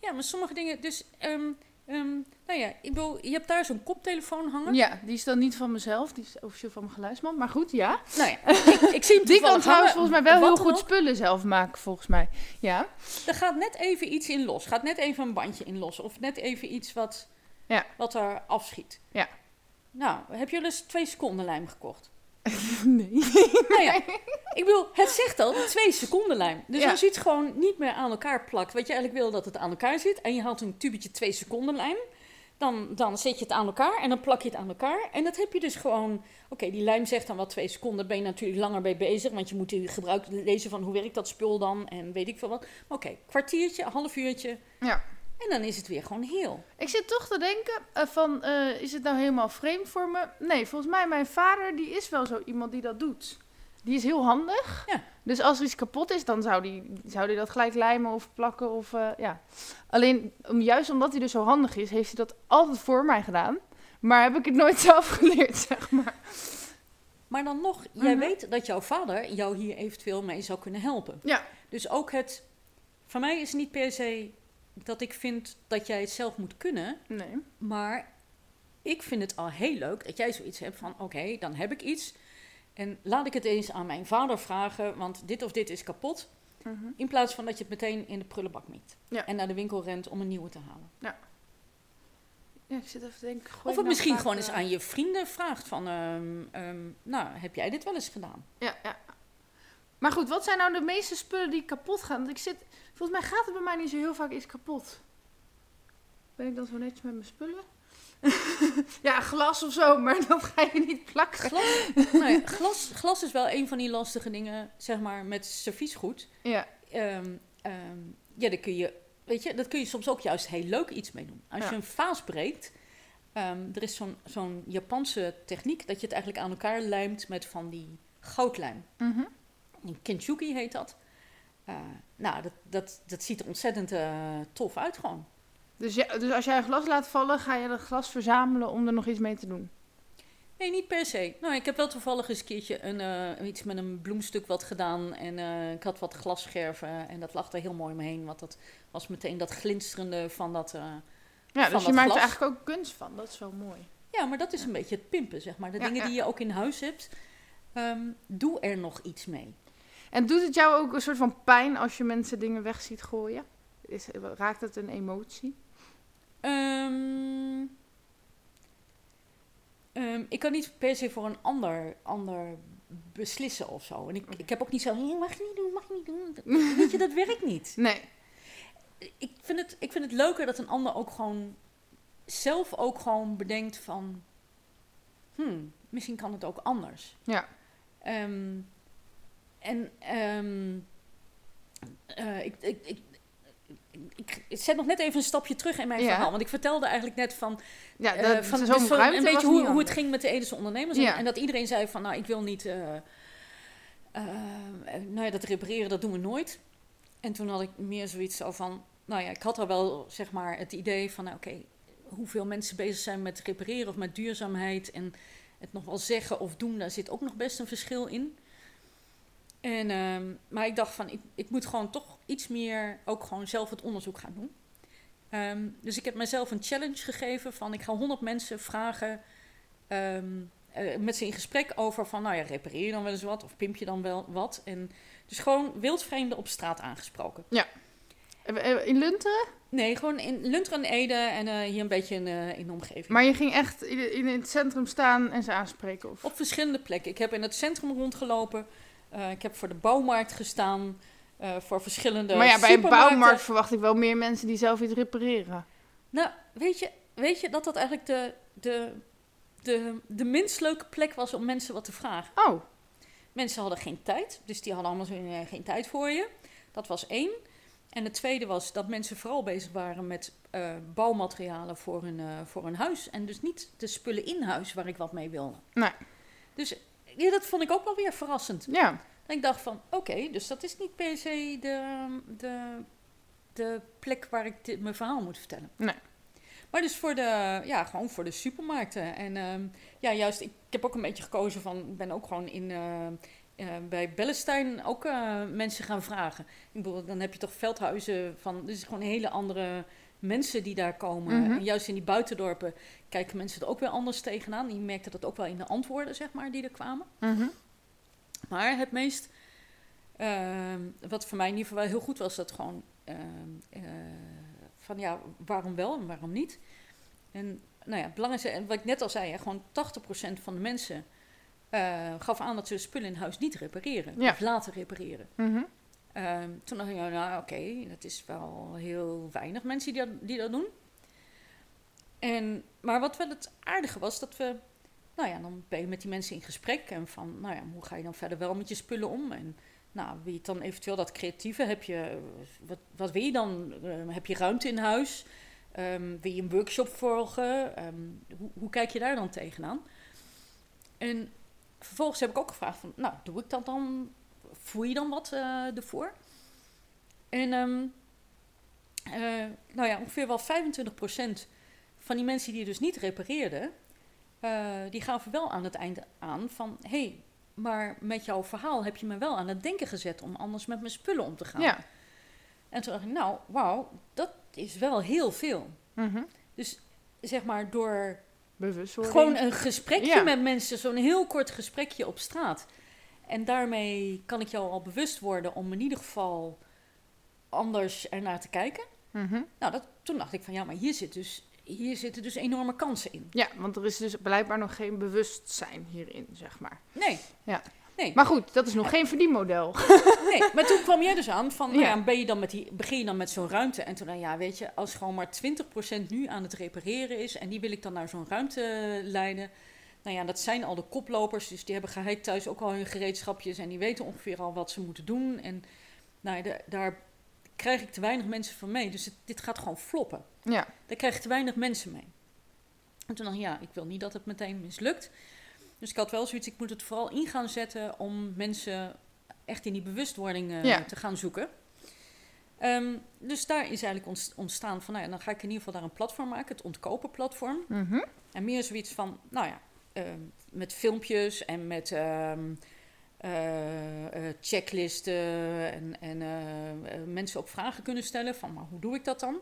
Ja, maar sommige dingen... Dus, ehm, ehm, nou ja, ik bedoel, je hebt daar zo'n koptelefoon hangen. Ja, die is dan niet van mezelf, die is officieel van mijn geluidsman. Maar goed, ja. Nou ja, ik, ik zie hem [laughs] Die kan trouwens volgens mij wel heel goed ook. spullen zelf maken, volgens mij. Ja. Er gaat net even iets in los. Gaat net even een bandje in los. Of net even iets wat, Ja. wat er afschiet. Ja. Nou, heb je eens twee seconden lijm gekocht? [laughs] Nee. Nou ja, ik bedoel, het zegt al, twee seconden lijm. Dus Ja. als je iets gewoon niet meer aan elkaar plakt, wat je eigenlijk wil dat het aan elkaar zit, en je haalt een tubetje twee seconden lijm, dan, dan zet je het aan elkaar en dan plak je het aan elkaar. En dat heb je dus gewoon, oké, die lijm zegt dan wel twee seconden, ben je natuurlijk langer mee bezig, want je moet die gebruik lezen van hoe werkt dat spul dan en weet ik veel wat. Maar oké, kwartiertje, half uurtje, Ja. En dan is het weer gewoon heel. Ik zit toch te denken eh, van, eh, is het nou helemaal vreemd voor me? Nee, volgens mij, mijn vader, die is wel zo iemand die dat doet. Die is heel handig. Ja. Dus als er iets kapot is, dan zou die, zou die dat gelijk lijmen of plakken of, eh, ja. Alleen, om, juist omdat hij dus zo handig is, heeft hij dat altijd voor mij gedaan. Maar heb ik het nooit [laughs] zelf geleerd, zeg maar. Maar dan nog, jij Mhm. weet dat jouw vader jou hier eventueel mee zou kunnen helpen. Ja. Dus ook het, voor mij is niet per se dat ik vind dat jij het zelf moet kunnen, Nee. maar ik vind het al heel leuk dat jij zoiets hebt van, oké, dan heb ik iets. En laat ik het eens aan mijn vader vragen, want dit of dit is kapot. Mhm. In plaats van dat je het meteen in de prullenbak miet. Ja. En naar de winkel rent om een nieuwe te halen. Ja, ik zit even te denken. Of het nou misschien gewoon eens eh, aan je vrienden vraagt van, ehm, ehm, nou, heb jij dit wel eens gedaan? Ja, ja. Maar goed, wat zijn nou de meeste spullen die kapot gaan? Want ik zit, volgens mij gaat het bij mij niet zo heel vaak iets kapot. Ben ik dan zo netjes met mijn spullen? [laughs] ja, glas of zo, maar dat ga je niet plakken. Glas, ja, glas, glas is wel een van die lastige dingen, zeg maar, met serviesgoed. Ja, Ehm, ehm, ja, daar kun je, weet je, dat kun je soms ook juist heel leuk iets mee doen. Als Ja. je een vaas breekt, ehm, er is zo'n zo'n Japanse techniek dat je het eigenlijk aan elkaar lijmt met van die goudlijm. Mhm. Kintsugi heet dat. Eh, nou, dat, dat, dat ziet er ontzettend eh, tof uit gewoon. Dus, ja, dus als jij een glas laat vallen, ga je dat glas verzamelen om er nog iets mee te doen. Nee, niet per se. Nou, ik heb wel toevallig eens een keertje een, eh, iets met een bloemstuk wat gedaan. En ik had wat glasscherven en dat lag er heel mooi omheen. Want dat was meteen dat glinsterende van dat eh, Ja, van dus je maakt er eigenlijk ook kunst van. Dat is wel mooi. Ja, maar dat is een beetje het pimpen, zeg maar. De Ja, dingen die je ook in huis hebt. ehm, doe er nog iets mee. En doet het jou ook een soort van pijn als je mensen dingen weg ziet gooien? Is, raakt het een emotie? Ehm, ehm, ik kan niet per se voor een ander, ander beslissen of zo. En ik, ik heb ook niet zo, "Nee, mag je niet doen, mag je niet doen. [laughs] Weet je, dat werkt niet. Nee. Ik vind, het, ik vind het leuker dat een ander ook gewoon zelf ook gewoon bedenkt van... Hmm, misschien kan het ook anders. Ja. Ehm, en ehm, eh, ik, ik, ik, ik, zet nog net even een stapje terug in mijn Ja. verhaal. Want ik vertelde eigenlijk net van, Ja, eh, dat, van zo'n dus van een beetje hoe, hoe het ging met de Edische ondernemers. En- Ja. En, dat iedereen zei van, nou, ik wil niet... eh, nou ja, dat repareren, dat doen we nooit. En toen had ik meer zoiets zo van... Nou ja, ik had al wel, zeg maar, het idee van... Nou, oké, hoeveel mensen bezig zijn met repareren of met duurzaamheid... en het nog wel zeggen of doen, daar zit ook nog best een verschil in. En, ehm, maar ik dacht van, ik, ik moet gewoon toch iets meer ook gewoon zelf het onderzoek gaan doen. Ehm, dus ik heb mezelf een challenge gegeven van, ik ga 100 mensen vragen... ehm, eh, met ze in gesprek over van, nou ja, repareer je dan wel eens wat of pimp je dan wel wat? En dus gewoon wildvreemden op straat aangesproken. Eh, eh, In Lunteren? Nee, gewoon in Lunteren, Ede en hier een beetje in, in de omgeving. Maar je ging echt in, in het centrum staan en ze aanspreken? Of? Op verschillende plekken. Ik heb in het centrum rondgelopen. Eh, ik heb voor de bouwmarkt gestaan. eh, voor verschillende maar ja, bij een bouwmarkt verwacht ik wel meer mensen die zelf iets repareren. Nou, weet je, weet je dat dat eigenlijk de, de, de, de minst leuke plek was om mensen wat te vragen? Oh, Mensen hadden geen tijd, dus die hadden allemaal eh, geen tijd voor je. Dat was één. En het tweede was dat mensen vooral bezig waren met bouwmaterialen voor hun, voor hun huis. En dus niet de spullen in huis waar ik wat mee wilde. Nee. Dus ja, dat vond ik ook wel weer verrassend. ja. En ik dacht van, oké, dus dat is niet per se de, de, de plek waar ik dit, mijn verhaal moet vertellen. Nee. Maar dus voor de, ja, gewoon voor de supermarkten. En ehm, ja, juist, ik, heb ook een beetje gekozen van, ik ben ook gewoon in, eh, eh, bij Bellestein ook eh, mensen gaan vragen. Ik bedoel, dan heb je toch veldhuizen van, dus gewoon hele andere mensen die daar komen. Mhm. En juist in die buitendorpen kijken mensen er ook weer anders tegenaan. Die merkten dat ook wel in de antwoorden, zeg maar, die er kwamen. Mhm. Maar het meest, ehm, wat voor mij in ieder geval wel heel goed was, dat gewoon ehm, eh, van ja, waarom wel en waarom niet. En nou ja, het belangrijkste, en wat ik net al zei, hè, gewoon 80% van de mensen eh, gaf aan dat ze de spullen in huis niet repareren. Ja. Of laten repareren. Mhm. Ehm, toen dacht ik, nou, oké, dat is wel heel weinig mensen die dat, die dat doen. En, maar wat wel het aardige was, dat we, nou ja, dan ben je met die mensen in gesprek. En van, nou ja, hoe ga je dan verder wel met je spullen om? En nou, wil je dan eventueel dat creatieve? Heb je, wat, wat wil je dan? Ehm, heb je ruimte in huis? Ehm, wil je een workshop volgen? Hoe, hoe kijk je daar dan tegenaan? En vervolgens heb ik ook gevraagd van, nou, doe ik dat dan? Voel je dan wat eh, ervoor? En ehm, eh, nou ja, ongeveer wel 25% van die mensen die dus niet repareerden, eh, die gaven wel aan het einde aan van, hé, hey, maar met jouw verhaal heb je me wel aan het denken gezet om anders met mijn spullen om te gaan. Ja. En toen dacht ik, nou, wauw, dat is wel heel veel. Mhm. Dus zeg maar door gewoon een gesprekje Ja. met mensen, zo'n heel kort gesprekje op straat. En daarmee kan ik jou al bewust worden om in ieder geval anders ernaar te kijken. Mhm. Nou, dat, toen dacht ik van ja, maar hier, zit dus, hier zitten dus enorme kansen in. Ja, want er is dus blijkbaar nog geen bewustzijn hierin, zeg maar. Nee. Ja. Nee. Maar goed, dat is nog geen verdienmodel. [laughs] nee, maar toen kwam jij dus aan van, nou Ja. ja, ben je dan met die, begin je dan met zo'n ruimte? En toen, nou ja, weet je, als gewoon maar 20% nu aan het repareren is en die wil ik dan naar zo'n ruimte leiden. Nou ja, dat zijn al de koplopers, dus die hebben geheid thuis ook al hun gereedschapjes en die weten ongeveer al wat ze moeten doen. En nou ja, da- daar krijg ik te weinig mensen van mee, dus het- dit gaat gewoon floppen. Ja. Daar krijg je te weinig mensen mee. En toen dacht ik, ja, ik wil niet dat het meteen mislukt. Dus ik had wel zoiets, ik moet het vooral in gaan zetten om mensen echt in die bewustwording eh, Ja. te gaan zoeken. Ehm, dus daar is eigenlijk ont- ontstaan van, nou ja, dan ga ik in ieder geval daar een platform maken, het ontkopen platform. Mhm. En meer zoiets van, nou ja, met filmpjes en met ehm, eh, eh, checklisten en, en eh, mensen ook vragen kunnen stellen van, maar hoe doe ik dat dan?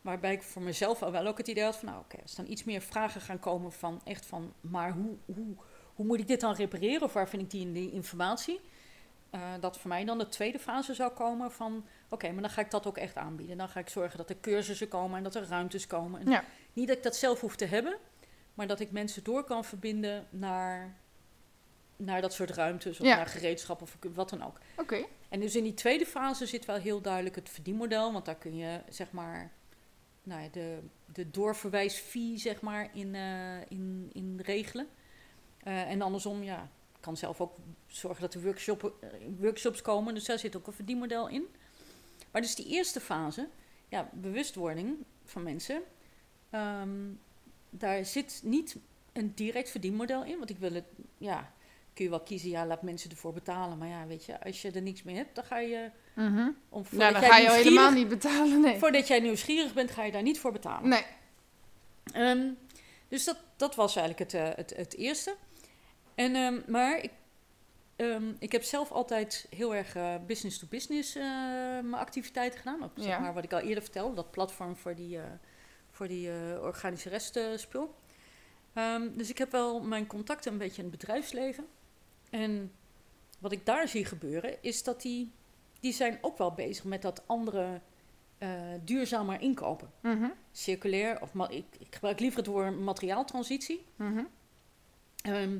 Waarbij ik voor mezelf al wel ook het idee had van, nou oké, als dan iets meer vragen gaan komen van echt van, maar hoe, hoe, hoe moet ik dit dan repareren of waar vind ik die, in die informatie? Dat voor mij dan de tweede fase zou komen van, oké, maar dan ga ik dat ook echt aanbieden. Dan ga ik zorgen dat er cursussen komen en dat er ruimtes komen. En Ja. Niet dat ik dat zelf hoef te hebben, maar dat ik mensen door kan verbinden naar, naar dat soort ruimtes of Ja. naar gereedschap of wat dan ook. Oké. En dus in die tweede fase zit wel heel duidelijk het verdienmodel, want daar kun je zeg maar nou ja, de, de doorverwijsfee zeg maar in, eh, in, in regelen. Eh, en andersom, ja, ik kan zelf ook zorgen dat er workshop, eh, workshops komen, dus daar zit ook een verdienmodel in. Maar dus die eerste fase, ja, bewustwording van mensen, ehm, daar zit niet een direct verdienmodel in, want ik wil het, ja, kun je wel kiezen, ja, laat mensen ervoor betalen. Maar ja, weet je, als je er niks mee hebt, dan ga je... Mhm. Om, Nou, dan ga je helemaal niet betalen, nee. Voordat jij nieuwsgierig bent, ga je daar niet voor betalen. Nee. Ehm, dus dat, dat was eigenlijk het, eh, het, het eerste. En, ehm, maar ik, ehm, ik heb zelf altijd heel erg eh, business-to-business eh, mijn activiteiten gedaan. Ook, zeg Ja. maar, wat ik al eerder vertelde, dat platform voor die, eh, voor die eh, organische restspul. Ehm, dus ik heb wel mijn contacten een beetje in het bedrijfsleven. En wat ik daar zie gebeuren, is dat die, die zijn ook wel bezig met dat andere eh, duurzamer inkopen Mhm. circulair, of ik, ik gebruik liever het woord materiaaltransitie. Mhm. Ehm,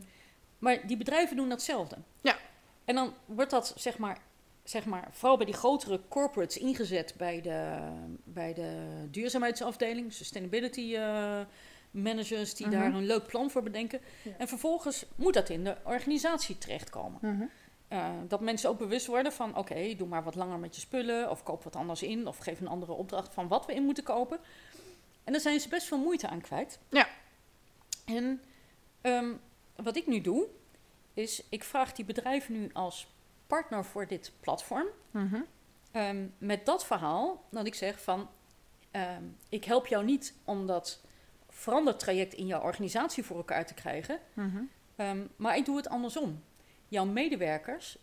maar die bedrijven doen datzelfde. Ja. En dan wordt dat, zeg maar, zeg maar, vooral bij die grotere corporates ingezet bij de, bij de duurzaamheidsafdeling, sustainability eh, managers die Mhm. daar een leuk plan voor bedenken. Ja. En vervolgens moet dat in de organisatie terechtkomen. Mhm. Eh, dat mensen ook bewust worden van, oké, doe maar wat langer met je spullen, of koop wat anders in, of geef een andere opdracht van wat we in moeten kopen. En daar zijn ze best veel moeite aan kwijt. Ja. En ehm, wat ik nu doe, is ik vraag die bedrijven nu als partner voor dit platform, Mhm. ehm, met dat verhaal, dat ik zeg van, ehm, ik help jou niet om dat verandertraject in jouw organisatie voor elkaar te krijgen, Mhm. Ehm, maar ik doe het andersom. Jouw medewerkers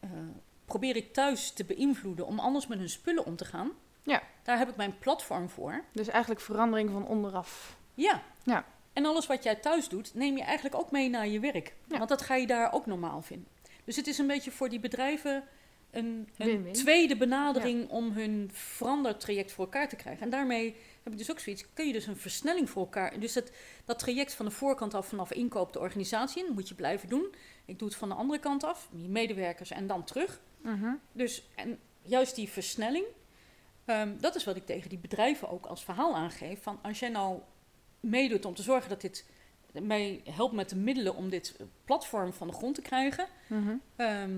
eh, probeer ik thuis te beïnvloeden om anders met hun spullen om te gaan. Ja. Daar heb ik mijn platform voor. Dus eigenlijk verandering van onderaf. Ja. Ja. En alles wat jij thuis doet, neem je eigenlijk ook mee naar je werk. Ja. Want dat ga je daar ook normaal vinden. Dus het is een beetje voor die bedrijven een, een tweede benadering om hun verandertraject voor elkaar te krijgen. En daarmee heb ik dus ook zoiets, kun je dus een versnelling voor elkaar. Dus dat, dat traject van de voorkant af vanaf inkoop de organisatie in, moet je blijven doen. Ik doe het van de andere kant af, je medewerkers en dan terug. Mhm. Dus en juist die versnelling, ehm, dat is wat ik tegen die bedrijven ook als verhaal aangeef. Van als jij nou meedoet om te zorgen dat dit mij helpt met de middelen om dit platform van de grond te krijgen, Mhm. ehm,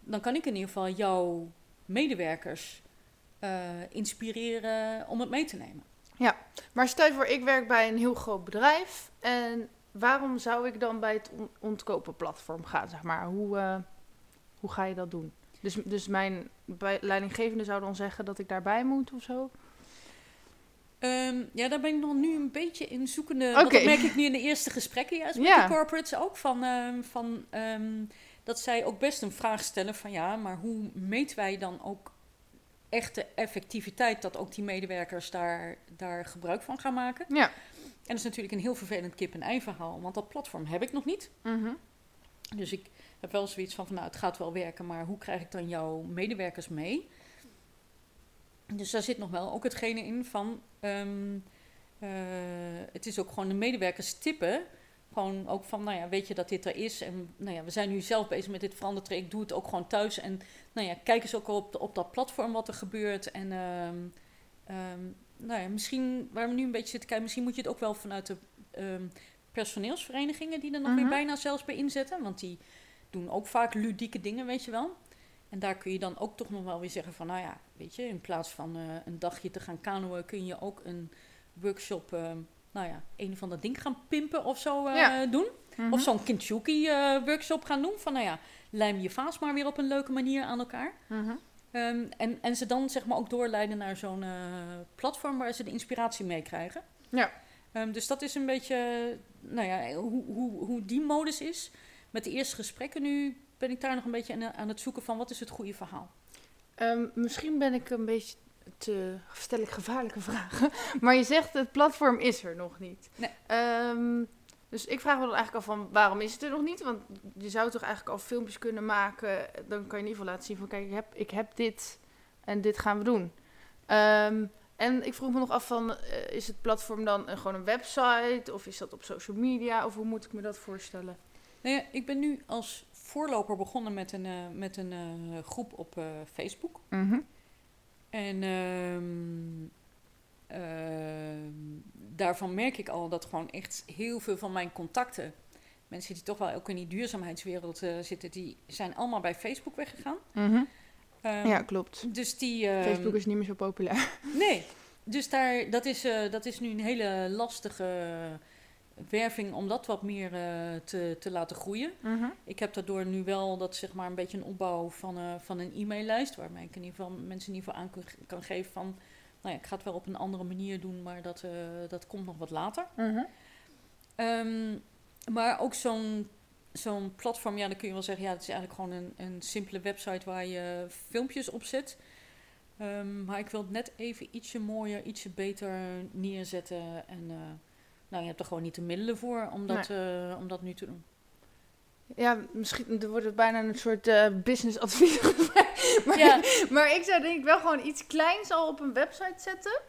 dan kan ik in ieder geval jouw medewerkers eh, inspireren om het mee te nemen. Maar stel je voor, ik werk bij een heel groot bedrijf. En waarom zou ik dan bij het on- ontkopen platform gaan, zeg maar? Hoe, eh, hoe ga je dat doen? Dus, dus mijn leidinggevende zou dan zeggen dat ik daarbij moet of zo? Ehm, ja, daar ben ik nog nu een beetje in zoekende. Want dat merk ik nu in de eerste gesprekken juist met de corporates ook. Van, ehm, van, ehm, dat zij ook best een vraag stellen van ja, maar hoe meten wij dan ook echt de effectiviteit dat ook die medewerkers daar, daar gebruik van gaan maken? Ja. En dat is natuurlijk een heel vervelend kip-en-ei verhaal, want dat platform heb ik nog niet. Mhm. Dus ik heb wel zoiets van, van nou, het gaat wel werken, maar hoe krijg ik dan jouw medewerkers mee? Dus daar zit nog wel ook hetgene in van, ehm, eh, het is ook gewoon de medewerkers tippen. Gewoon ook van, nou ja, weet je dat dit er is? En nou ja, we zijn nu zelf bezig met dit verandertraject, doe het ook gewoon thuis. En nou ja, kijk eens ook op, op dat platform wat er gebeurt. En ehm, ehm, nou ja, misschien, waar we nu een beetje zitten kijken, misschien moet je het ook wel vanuit de personeelsverenigingen die er nog weer Mhm. bijna zelfs bij inzetten. Want die doen ook vaak ludieke dingen, weet je wel. En daar kun je dan ook toch nog wel weer zeggen van, nou ja, weet je, in plaats van eh, een dagje te gaan kanoën, kun je ook een workshop, eh, nou ja, een of ander ding gaan pimpen of zo eh, Ja. doen. Mhm. Of zo'n Kintsugi workshop gaan doen. Van, nou ja, lijm je vaas maar weer op een leuke manier aan elkaar. Mhm. Ehm, en, en ze dan zeg maar ook doorleiden naar zo'n platform waar ze de inspiratie mee krijgen. Ja. Ehm, dus dat is een beetje nou ja, hoe, hoe, hoe die modus is. Met de eerste gesprekken nu ben ik daar nog een beetje aan, het zoeken van wat is het goede verhaal. Ehm, misschien ben ik een beetje te stel ik gevaarlijke vragen. [laughs] Maar je zegt het platform is er nog niet. Nee. Ehm, dus ik vraag me dan eigenlijk al van waarom is het er nog niet? Want je zou toch eigenlijk al filmpjes kunnen maken. Dan kan je in ieder geval laten zien van kijk, ik heb, ik heb dit en dit gaan we doen. Ehm, en ik vroeg me nog af van, eh, is het platform dan een, gewoon een website? Of is dat op social media? Of hoe moet ik me dat voorstellen? Nou ja, ik ben nu als voorloper begonnen met een, uh, met een uh, groep op uh, Facebook. Mm En um, daarvan merk ik al dat gewoon echt heel veel van mijn contacten, mensen die toch wel ook in die duurzaamheidswereld zitten, die zijn allemaal bij Facebook weggegaan. Mm -hmm. um, ja, klopt. Dus die, Facebook is niet meer zo populair. Nee, dus daar, dat, is, dat is nu een hele lastige werving om dat wat meer uh, te, te laten groeien. Mm -hmm. Ik heb daardoor nu wel dat zeg maar een beetje een opbouw van, uh, van een e-maillijst, waarmee ik in ieder geval mensen in ieder geval aan kan, kan geven van, nou ja, ik ga het wel op een andere manier doen, maar dat, uh, dat komt nog wat later. Mm -hmm. um, maar ook zo'n zo'n platform, ja, dan kun je wel zeggen, ja, het is eigenlijk gewoon een, een simpele website waar je filmpjes op zet. Um, maar ik wil het net even ietsje mooier, ietsje beter neerzetten en nou, je hebt er gewoon niet de middelen voor om dat, nee. uh, om dat nu te doen. Ja, misschien wordt het bijna een soort uh, businessadvies. [laughs] maar, Ja. maar ik zou denk ik wel gewoon iets kleins al op een website zetten.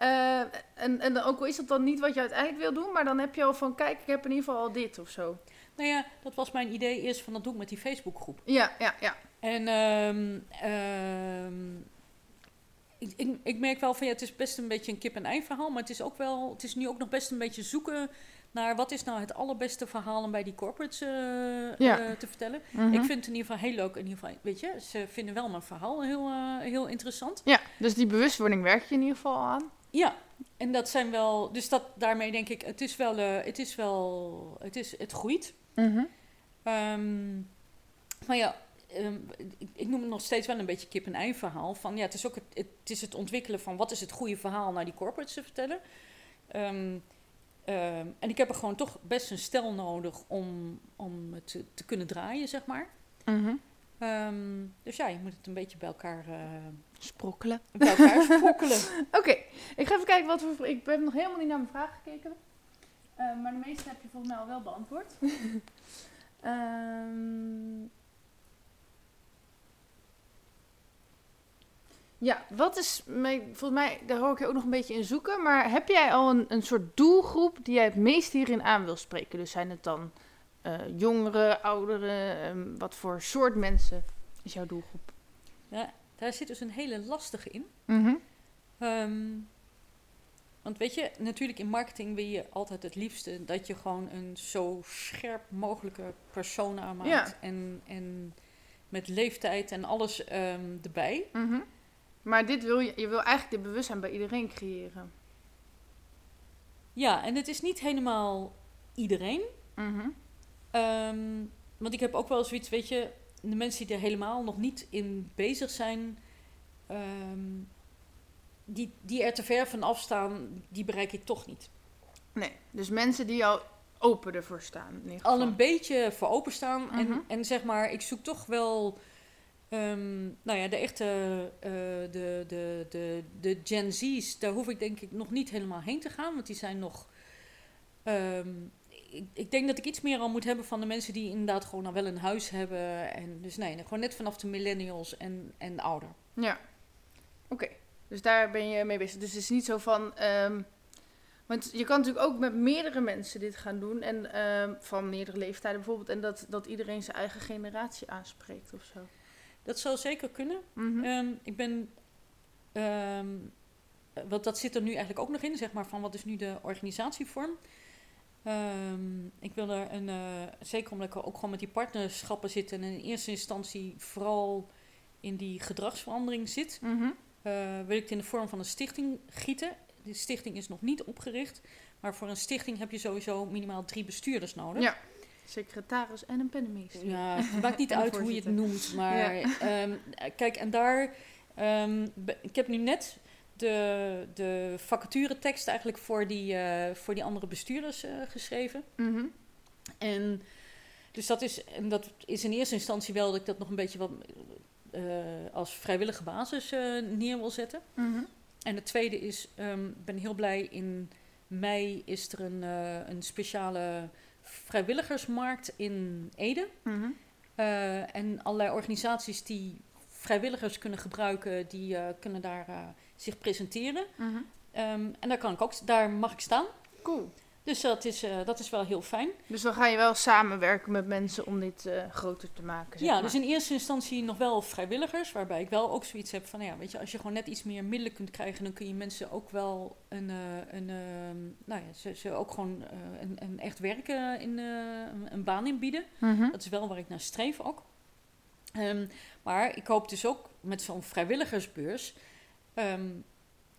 Uh, en, en ook al is dat dan niet wat je uiteindelijk wil doen, maar dan heb je al van, kijk, ik heb in ieder geval al dit of zo. Nou ja, dat was mijn idee eerst van, dat doe ik met die Facebookgroep. Ja, ja, ja. En um, um, ik, ik, ik, merk wel van ja, het is best een beetje een kip-en-ei verhaal, maar het is ook wel, het is nu ook nog best een beetje zoeken naar wat is nou het allerbeste verhaal om bij die corporates uh, ja. uh, te vertellen. Mm -hmm. Ik vind het in ieder geval heel leuk, in ieder geval, weet je, ze vinden wel mijn verhaal heel, uh, heel interessant. Ja, dus die bewustwording werk je in ieder geval aan. Ja, en dat zijn wel, dus dat daarmee denk ik, het is wel, het is wel, het is, het groeit. Mm -hmm. um, maar ja, Um, ik, ik, noem het nog steeds wel een beetje kip-en-ei verhaal. Van, ja, het, is ook het, is het ontwikkelen van wat is het goede verhaal naar die corporates te vertellen. Um, um, en ik heb er gewoon toch best een stel nodig om, om het te, te kunnen draaien, zeg maar. Mm -hmm. dus ja, je moet het een beetje bij elkaar... Uh, sprokkelen. Bij elkaar [laughs] sprokkelen. Oké, okay. ik ga even kijken wat voor... Ik heb nog helemaal niet naar mijn vraag gekeken. Uh, maar de meeste heb je volgens mij al wel beantwoord. [laughs] Ja, wat is, volgens mij, daar hoor ik je ook nog een beetje in zoeken. Maar heb jij al een, een soort doelgroep die jij het meest hierin aan wil spreken? Dus zijn het dan uh, jongeren, ouderen? Um, wat voor soort mensen is jouw doelgroep? Ja, daar zit dus een hele lastige in. Mm -hmm. um, want weet je, natuurlijk in marketing wil je altijd het liefste dat je gewoon een zo scherp mogelijke persona maakt. Ja. En, en met leeftijd en alles um, erbij. Mm -hmm. Maar dit wil je, je wil eigenlijk dit bewustzijn bij iedereen creëren. Ja, en het is niet helemaal iedereen. Mm -hmm. um, want ik heb ook wel zoiets, weet je, de mensen die er helemaal nog niet in bezig zijn, um, die, die er te ver van afstaan, die bereik ik toch niet. Nee, dus mensen die al open ervoor staan. Al een beetje voor openstaan. Mhm. -hmm. en, en zeg maar, ik zoek toch wel. Um, nou ja, de echte, uh, de, de, de, de Gen Z's, daar hoef ik denk ik nog niet helemaal heen te gaan, want die zijn nog. Um, ik, denk dat ik iets meer al moet hebben van de mensen die inderdaad gewoon al wel een huis hebben. En dus nee, gewoon net vanaf de millennials en, en ouder. Ja, oké. Dus daar ben je mee bezig. Dus het is niet zo van. Um, want je kan natuurlijk ook met meerdere mensen dit gaan doen. En van meerdere leeftijden bijvoorbeeld. En dat, dat iedereen zijn eigen generatie aanspreekt of zo. Dat zou zeker kunnen. Mm -hmm. um, ik ben. Um, want dat zit er nu eigenlijk ook nog in, zeg maar, van wat is nu de organisatievorm. Um, ik wil er een, uh, zeker omdat ik ook gewoon met die partnerschappen zit en in eerste instantie vooral in die gedragsverandering zit, mm -hmm. uh, wil ik het in de vorm van een stichting gieten. De stichting is nog niet opgericht, maar voor een stichting heb je sowieso minimaal drie bestuurders nodig. Ja. Secretaris en een pennenmeester. Ja, [laughs] het maakt niet uit hoe je het noemt. Maar ja. um, kijk, en daar... Um, ik heb nu net... de, de vacaturetekst eigenlijk voor die, eh, voor die andere bestuurders eh, geschreven. Mhm. En dus dat is, en dat is in eerste instantie wel dat ik dat nog een beetje wat eh, als vrijwillige basis neer wil zetten. Mhm. En het tweede is, ehm, ik ben heel blij, in mei is er een, een speciale vrijwilligersmarkt in Ede. Mhm. Eh, en allerlei organisaties die vrijwilligers kunnen gebruiken, die eh, kunnen daar eh, zich presenteren. Mhm. Ehm, en daar, kan ik ook, daar mag ik staan. Cool. Dus dat is, eh, dat is wel heel fijn. Dus dan ga je wel samenwerken met mensen om dit eh, groter te maken. Zeg Ja, maar. dus in eerste instantie nog wel vrijwilligers, waarbij ik wel ook zoiets heb van, ja, weet je, als je gewoon net iets meer middelen kunt krijgen, dan kun je mensen ook wel een, eh, een ehm, nou ja, ze, ze ook gewoon een, een echt werken in een, baan inbieden. Mhm. Dat is wel waar ik naar streef ook. Ehm, maar ik hoop dus ook met zo'n vrijwilligersbeurs. ehm,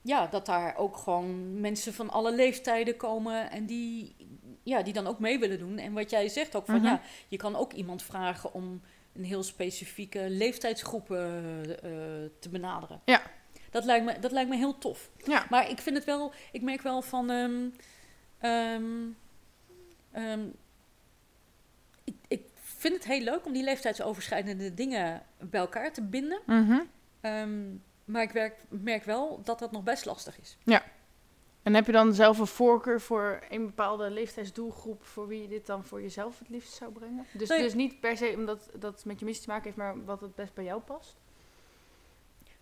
ja, dat daar ook gewoon mensen van alle leeftijden komen en die, ja, die dan ook mee willen doen. En wat jij zegt ook van Mhm. ja, je kan ook iemand vragen om een heel specifieke leeftijdsgroep eh, te benaderen. Ja. Dat lijkt, me, dat lijkt me heel tof. Ja. Maar ik vind het wel, ik merk wel van. ehm, ehm, ehm, ik, ik vind het heel leuk om die leeftijdsoverschrijdende dingen bij elkaar te binden. Mhm. Maar ik werk, merk wel dat dat nog best lastig is. En heb je dan zelf een voorkeur voor een bepaalde leeftijdsdoelgroep voor wie je dit dan voor jezelf het liefst zou brengen? Dus, Nee. dus niet per se omdat dat met je missie te maken heeft, maar wat het best bij jou past?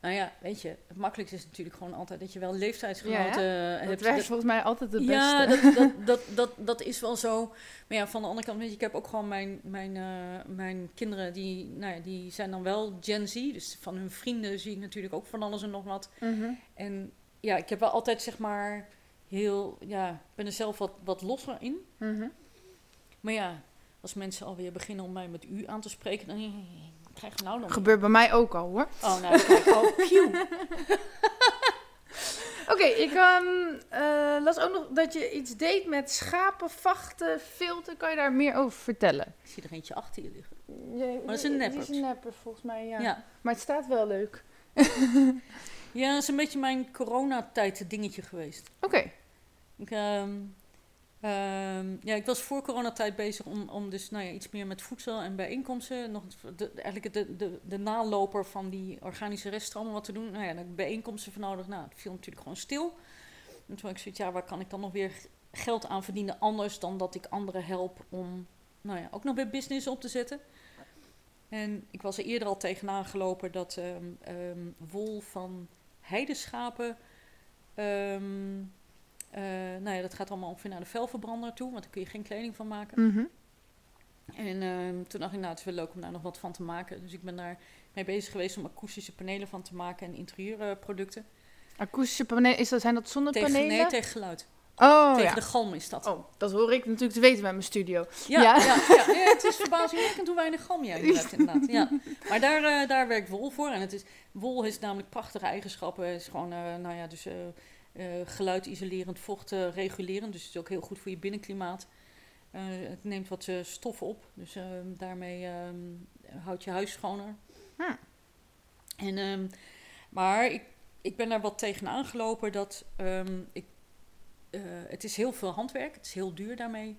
Nou ja, weet je, het makkelijkste is natuurlijk gewoon altijd dat je wel leeftijdsgenoten Ja, hebt. Dat werkt volgens mij altijd het beste. Ja, dat, dat, [laughs] dat, dat, dat is wel zo. Maar ja, van de andere kant, weet je, ik heb ook gewoon mijn, mijn, eh, mijn kinderen, die, nou ja, die zijn dan wel Gen Z. Dus van hun vrienden zie ik natuurlijk ook van alles en nog wat. Mhm. En ja, ik heb wel altijd zeg maar heel, ja, ik ben er zelf wat, wat losser in. Mhm. Maar ja, als mensen alweer beginnen om mij met u aan te spreken, dan krijg je nou dan. Gebeurt bij mij ook al hoor. Oh, nou, al [laughs] pew. [laughs] Oké, ik ehm, eh, las ook nog dat je iets deed met schapen, vachten, filter. Kan je daar meer over vertellen? Ik zie er eentje achter je liggen. maar dat is een Die is neppert. een nepper volgens mij, ja. Ja. Maar het staat wel leuk. [laughs] Ja, dat is een beetje mijn coronatijd dingetje geweest. Oké. Ik, ehm, ehm, ja, ik was voor coronatijd bezig om, om dus nou ja, iets meer met voedsel en bijeenkomsten. Nog de, eigenlijk de, de, de naloper van die organische reststromen wat te doen. Nou ja, ik bijeenkomsten voor nodig. Nou, het viel natuurlijk gewoon stil. En toen ik zoiets, ja, waar kan ik dan nog weer geld aan verdienen anders dan dat ik anderen help om nou ja, ook nog weer business op te zetten. En ik was er eerder al tegenaan gelopen dat ehm, ehm, wol van heideschapen... nou ja, dat gaat allemaal ongeveer naar de velverbrander toe, want daar kun je geen kleding van maken. Mhm. En ehm, toen dacht ik, nou, het is wel leuk om daar nog wat van te maken. Dus ik ben daar mee bezig geweest om akoestische panelen van te maken en interieurproducten. Akoestische panelen, is dat, zijn dat tegen, zonnepanelen? nee, tegen geluid. oh tegen ja. de galm is dat. Oh, dat hoor ik natuurlijk te weten met mijn studio. Ja, Ja. ja. Het is verbazingwekkend hoe weinig galm jij hebt [laughs] inderdaad. Ja. Maar daar, eh, daar werkt wol voor. En het is, wol heeft namelijk prachtige eigenschappen. Het is gewoon, eh, nou ja, dus eh eh, geluidisolerend, vochtregulerend. Dus het is ook heel goed voor je binnenklimaat. Eh, het neemt wat eh, stof op. Dus eh, daarmee ehm houdt je huis schoner. Hm. En, ehm, maar ik, ik ben daar wat tegen aangelopen dat ehm, ik, het is heel veel handwerk. Het is heel duur daarmee.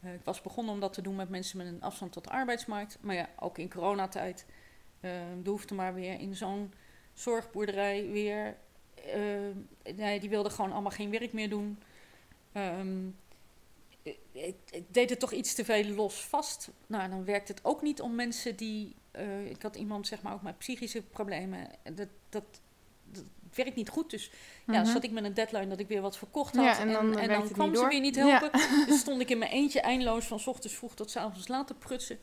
Ik was begonnen om dat te doen met mensen met een afstand tot de arbeidsmarkt. Maar ja, ook in coronatijd uh, hoefde maar weer in zo'n zorgboerderij weer... eh, nee, die wilden gewoon allemaal geen werk meer doen. Ehm, ik, ik, ik deed het toch iets te veel los vast. Nou, dan werkt het ook niet om mensen die... eh, ik had iemand, zeg maar, ook met psychische problemen. Dat, dat, dat werkt niet goed. Dus ja, Mhm. zat ik met een deadline dat ik weer wat verkocht had. Ja, en en dan en, dan kwam ze door. weer niet Ja. helpen. [laughs] Dus stond ik in mijn eentje eindeloos van 's ochtends vroeg tot 's avonds laat te prutsen.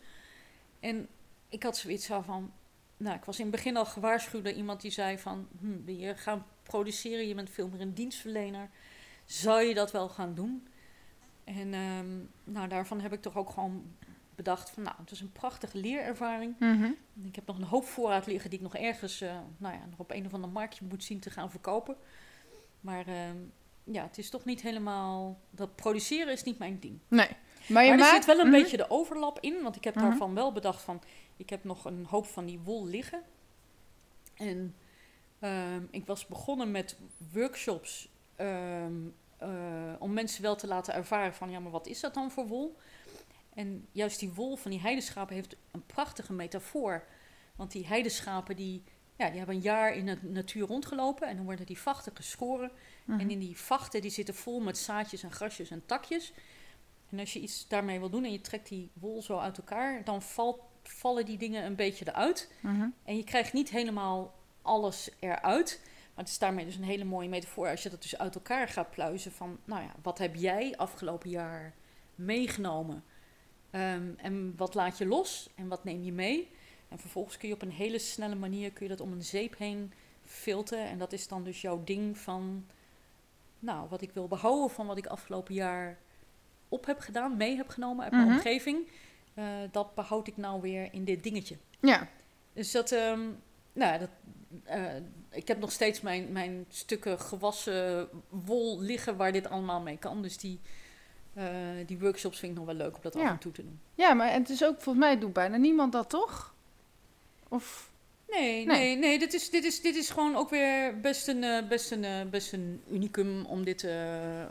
En ik had zoiets van... Nou, ik was in het begin al gewaarschuwd door iemand die zei van... Hm, wil je gaan produceren? Je bent veel meer een dienstverlener. Zou je dat wel gaan doen? En ehm, nou, daarvan heb ik toch ook gewoon bedacht van... Nou, het is een prachtige leerervaring. Mhm. Ik heb nog een hoop voorraad liggen die ik nog ergens... eh, nou ja, nog op een of ander marktje moet zien te gaan verkopen. Maar ehm, ja, het is toch niet helemaal... Dat produceren is niet mijn ding. Nee. Maar je Maar er maakt... zit wel een Mhm. beetje de overlap in, want ik heb Mhm. daarvan wel bedacht van, ik heb nog een hoop van die wol liggen. En Ehm, ik was begonnen met workshops ehm, eh, om mensen wel te laten ervaren van ja, maar wat is dat dan voor wol? En juist die wol van die heideschapen heeft een prachtige metafoor. Want die heideschapen die, ja, die hebben een jaar in de natuur rondgelopen en dan worden die vachten geschoren. Mhm. En in die vachten die zitten vol met zaadjes en grasjes en takjes. En als je iets daarmee wil doen en je trekt die wol zo uit elkaar, dan valt, vallen die dingen een beetje eruit. Mhm. En je krijgt niet helemaal alles eruit. Maar het is daarmee dus een hele mooie metafoor. Als je dat dus uit elkaar gaat pluizen van, nou ja, wat heb jij afgelopen jaar meegenomen? Ehm, en wat laat je los en wat neem je mee? En vervolgens kun je op een hele snelle manier kun je dat om een zeep heen filteren. En dat is dan dus jouw ding van, nou, wat ik wil behouden van wat ik afgelopen jaar op heb gedaan, mee heb genomen uit mijn Mhm. omgeving. Eh, dat behoud ik nou weer in dit dingetje. Ja. Dus dat, ehm, nou, dat, eh, ik heb nog steeds mijn, mijn stukken gewassen wol liggen waar dit allemaal mee kan. Dus die, eh, die workshops vind ik nog wel leuk om dat Ja. af en toe te doen. ja, maar het is ook, volgens mij doet bijna niemand dat, toch? Of, Nee, Nee. nee, nee, dit, is, dit, is, dit is gewoon ook weer best een, best een, best een unicum om dit,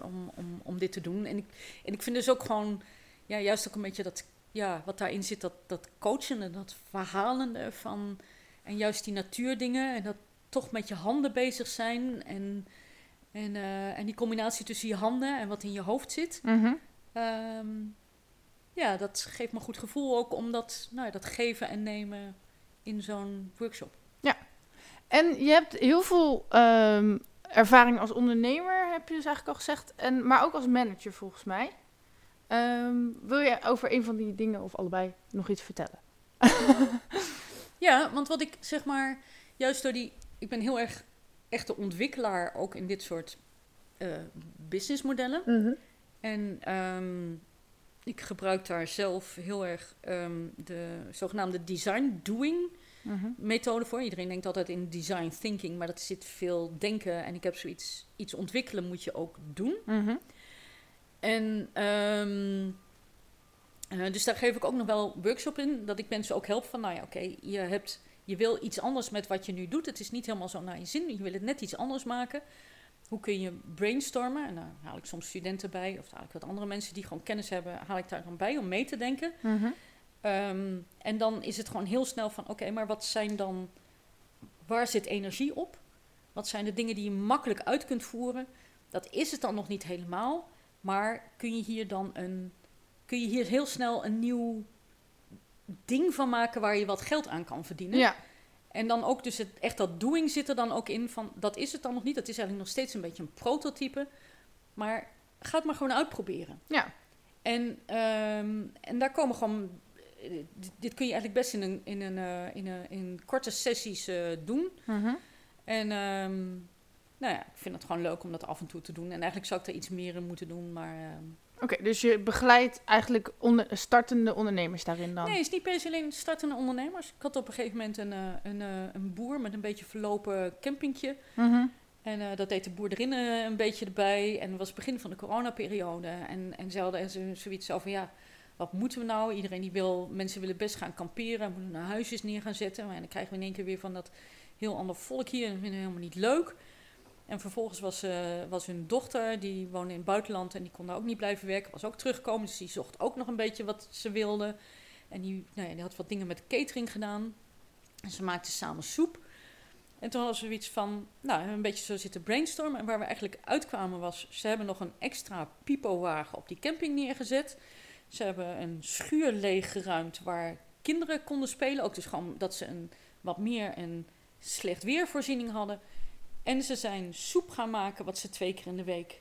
om, om, om dit te doen. En ik, en ik vind dus ook gewoon, ja, juist ook een beetje dat, ja, wat daarin zit, dat, dat coachende, dat verhalende van, en juist die natuurdingen en dat toch met je handen bezig zijn en, en, eh, en die combinatie tussen je handen en wat in je hoofd zit. Mhm. Ehm, ja, dat geeft me een goed gevoel ook om dat, nou, ja, dat geven en nemen in zo'n workshop. En je hebt heel veel ehm, ervaring als ondernemer, heb je dus eigenlijk al gezegd. En, maar ook als manager, volgens mij. Ehm, wil je over een van die dingen of allebei nog iets vertellen? [laughs] Ja, want wat ik zeg maar, juist door die, ik ben heel erg echte ontwikkelaar ook in dit soort eh, businessmodellen. En ehm, ik gebruik daar zelf heel erg ehm, de zogenaamde design doing Mhm. methode voor. Iedereen denkt altijd in design thinking, maar dat zit veel denken. En ik heb zoiets, iets ontwikkelen moet je ook doen. Mhm. En ehm, eh, dus daar geef ik ook nog wel workshop in, dat ik mensen ook help van, nou ja, oké, je hebt, je wil iets anders met wat je nu doet. Het is niet helemaal zo naar je zin, je wil het net iets anders maken. Hoe kun je brainstormen? En daar haal ik soms studenten bij, of haal ik wat andere mensen die gewoon kennis hebben, haal ik daar dan bij om mee te denken. Mhm. Ehm, en dan is het gewoon heel snel van, oké, maar wat zijn dan, waar zit energie op? Wat zijn de dingen die je makkelijk uit kunt voeren? Dat is het dan nog niet helemaal, maar kun je hier dan een, kun je hier heel snel een nieuw ding van maken waar je wat geld aan kan verdienen? Ja. En dan ook dus het, echt dat doing zit er dan ook in van, dat is het dan nog niet. Dat is eigenlijk nog steeds een beetje een prototype, maar ga het maar gewoon uitproberen. Ja. En, ehm, en daar komen gewoon. eh, Dit, dit kun je eigenlijk best in, een, in, een, eh, in, een, in korte sessies eh, doen. Mhm. En ehm, nou ja, ik vind het gewoon leuk om dat af en toe te doen. En eigenlijk zou ik er iets meer in moeten doen. Maar ehm, Oké, dus je begeleidt eigenlijk onder, startende ondernemers daarin dan? nee, het is niet per se alleen startende ondernemers. Ik had op een gegeven moment een, eh, een, eh, een boer met een beetje verlopen campingje. Mhm. En eh, dat deed de boer erin een beetje erbij. En het was het begin van de coronaperiode. En, en ze hadden zo- zoiets over, ja, wat moeten we nou? Iedereen die wil, mensen willen best gaan kamperen. Moeten naar huisjes neer gaan zetten. Maar dan krijgen we in één keer weer van dat heel ander volk hier. En dat vinden we helemaal niet leuk. En vervolgens was, eh, was hun dochter, die woonde in het buitenland. En die kon daar ook niet blijven werken. Was ook teruggekomen. Dus die zocht ook nog een beetje wat ze wilde. En die, nou ja, die had wat dingen met catering gedaan. En ze maakten samen soep. En toen hadden ze zoiets van, nou, een beetje zo zitten brainstormen. En waar we eigenlijk uitkwamen was, ze hebben nog een extra pipowagen op die camping neergezet. Ze hebben een schuur leeggeruimd waar kinderen konden spelen. Ook dus gewoon dat ze een, wat meer een slecht weervoorziening hadden. En ze zijn soep gaan maken, wat ze twee keer in de week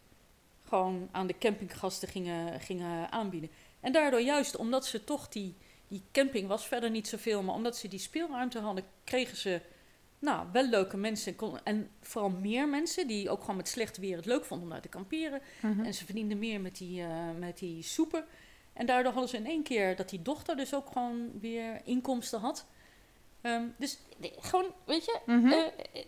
gewoon aan de campinggasten gingen, gingen aanbieden. En daardoor juist, omdat ze toch die, die camping was verder niet zoveel, maar omdat ze die speelruimte hadden, kregen ze nou, wel leuke mensen. Kon- En vooral meer mensen die ook gewoon met slecht weer het leuk vonden om daar te kamperen. Mhm. En ze verdienden meer met die, eh, met die soepen. En daardoor hadden ze in één keer dat die dochter dus ook gewoon weer inkomsten had. Ehm, dus gewoon, weet je, Mhm. eh,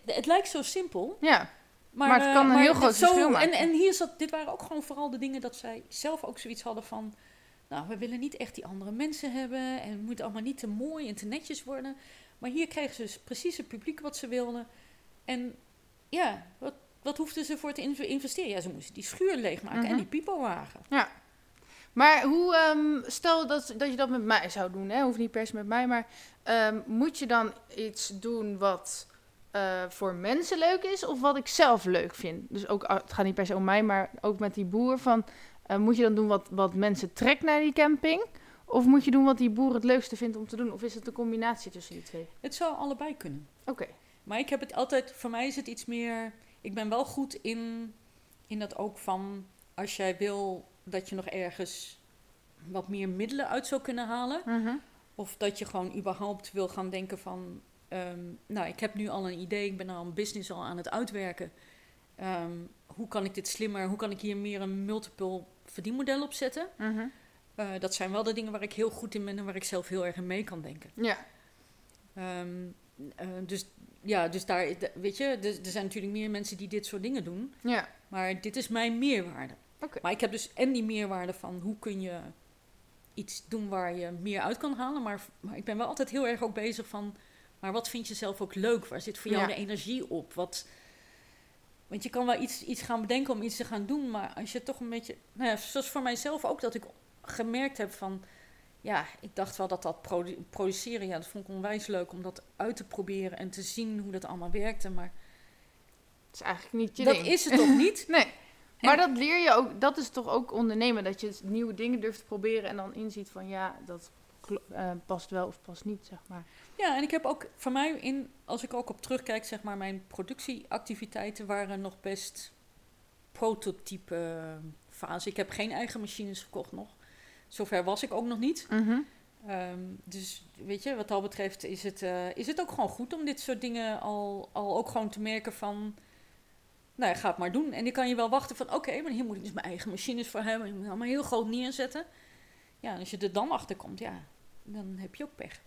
het lijkt zo simpel. ja. Maar, Maar het eh, kan een heel groot zo- verschil maken. En, en hier zat, dit waren ook gewoon vooral de dingen dat zij zelf ook zoiets hadden van... Nou, we willen niet echt die andere mensen hebben. En het moet allemaal niet te mooi en te netjes worden. Maar hier kregen ze dus precies het publiek wat ze wilden. En ja, wat, wat hoefden ze voor te in- investeren? Ja, ze moesten die schuur leegmaken Mhm. en die pipowagen. Maar hoe, ehm, stel dat, dat je dat met mij zou doen, hè? hoeft niet per se met mij, maar ehm, moet je dan iets doen wat eh, voor mensen leuk is of wat ik zelf leuk vind? Dus ook, ah, het gaat niet per se om mij, maar ook met die boer van, eh, moet je dan doen wat, wat mensen trekt naar die camping? Of moet je doen wat die boer het leukste vindt om te doen? Of is het een combinatie tussen die twee? Het zou allebei kunnen. Oké. Maar ik heb het altijd, voor mij is het iets meer. Ik ben wel goed in, in dat ook van als jij wil dat je nog ergens wat meer middelen uit zou kunnen halen. Mhm. Of dat je gewoon überhaupt wil gaan denken van, ehm, nou ik heb nu al een idee, ik ben al een business al aan het uitwerken. Ehm, hoe kan ik dit slimmer, hoe kan ik hier meer een multiple verdienmodel op zetten? Mhm. Eh, dat zijn wel de dingen waar ik heel goed in ben en waar ik zelf heel erg in mee kan denken. Ja. Ehm, eh, dus ja, dus daar, weet je, er, er zijn natuurlijk meer mensen die dit soort dingen doen. Ja. Maar dit is mijn meerwaarde. Maar ik heb dus en die meerwaarde van hoe kun je iets doen waar je meer uit kan halen. Maar, maar ik ben wel altijd heel erg ook bezig van, maar wat vind je zelf ook leuk? Waar zit voor jou Ja. de energie op? Wat, want je kan wel iets, iets gaan bedenken om iets te gaan doen, maar als je toch een beetje, nou ja, zoals voor mijzelf ook, dat ik gemerkt heb van, ja, ik dacht wel dat dat produ- produceren, ja, dat vond ik onwijs leuk om dat uit te proberen en te zien hoe dat allemaal werkte. Maar Het is eigenlijk niet je dat ding. is het toch niet? [laughs] Nee. Maar dat leer je ook, dat is toch ook ondernemen, dat je nieuwe dingen durft te proberen en dan inziet van ja, dat eh, past wel of past niet, zeg maar. Ja, en ik heb ook voor mij, in, als ik ook op terugkijk, zeg maar, mijn productieactiviteiten waren nog best prototype eh, fase. Ik heb geen eigen machines gekocht nog. Zover was ik ook nog niet. Ehm, dus weet je, wat dat betreft is het, eh, is het ook gewoon goed om dit soort dingen al, al ook gewoon te merken van... Nou ja, ga het maar doen. En dan kan je wel wachten van, oké, maar hier moet ik dus mijn eigen machines voor hebben. Ik moet allemaal heel groot neerzetten. Ja, en als je er dan achter komt, ja, dan heb je ook pech.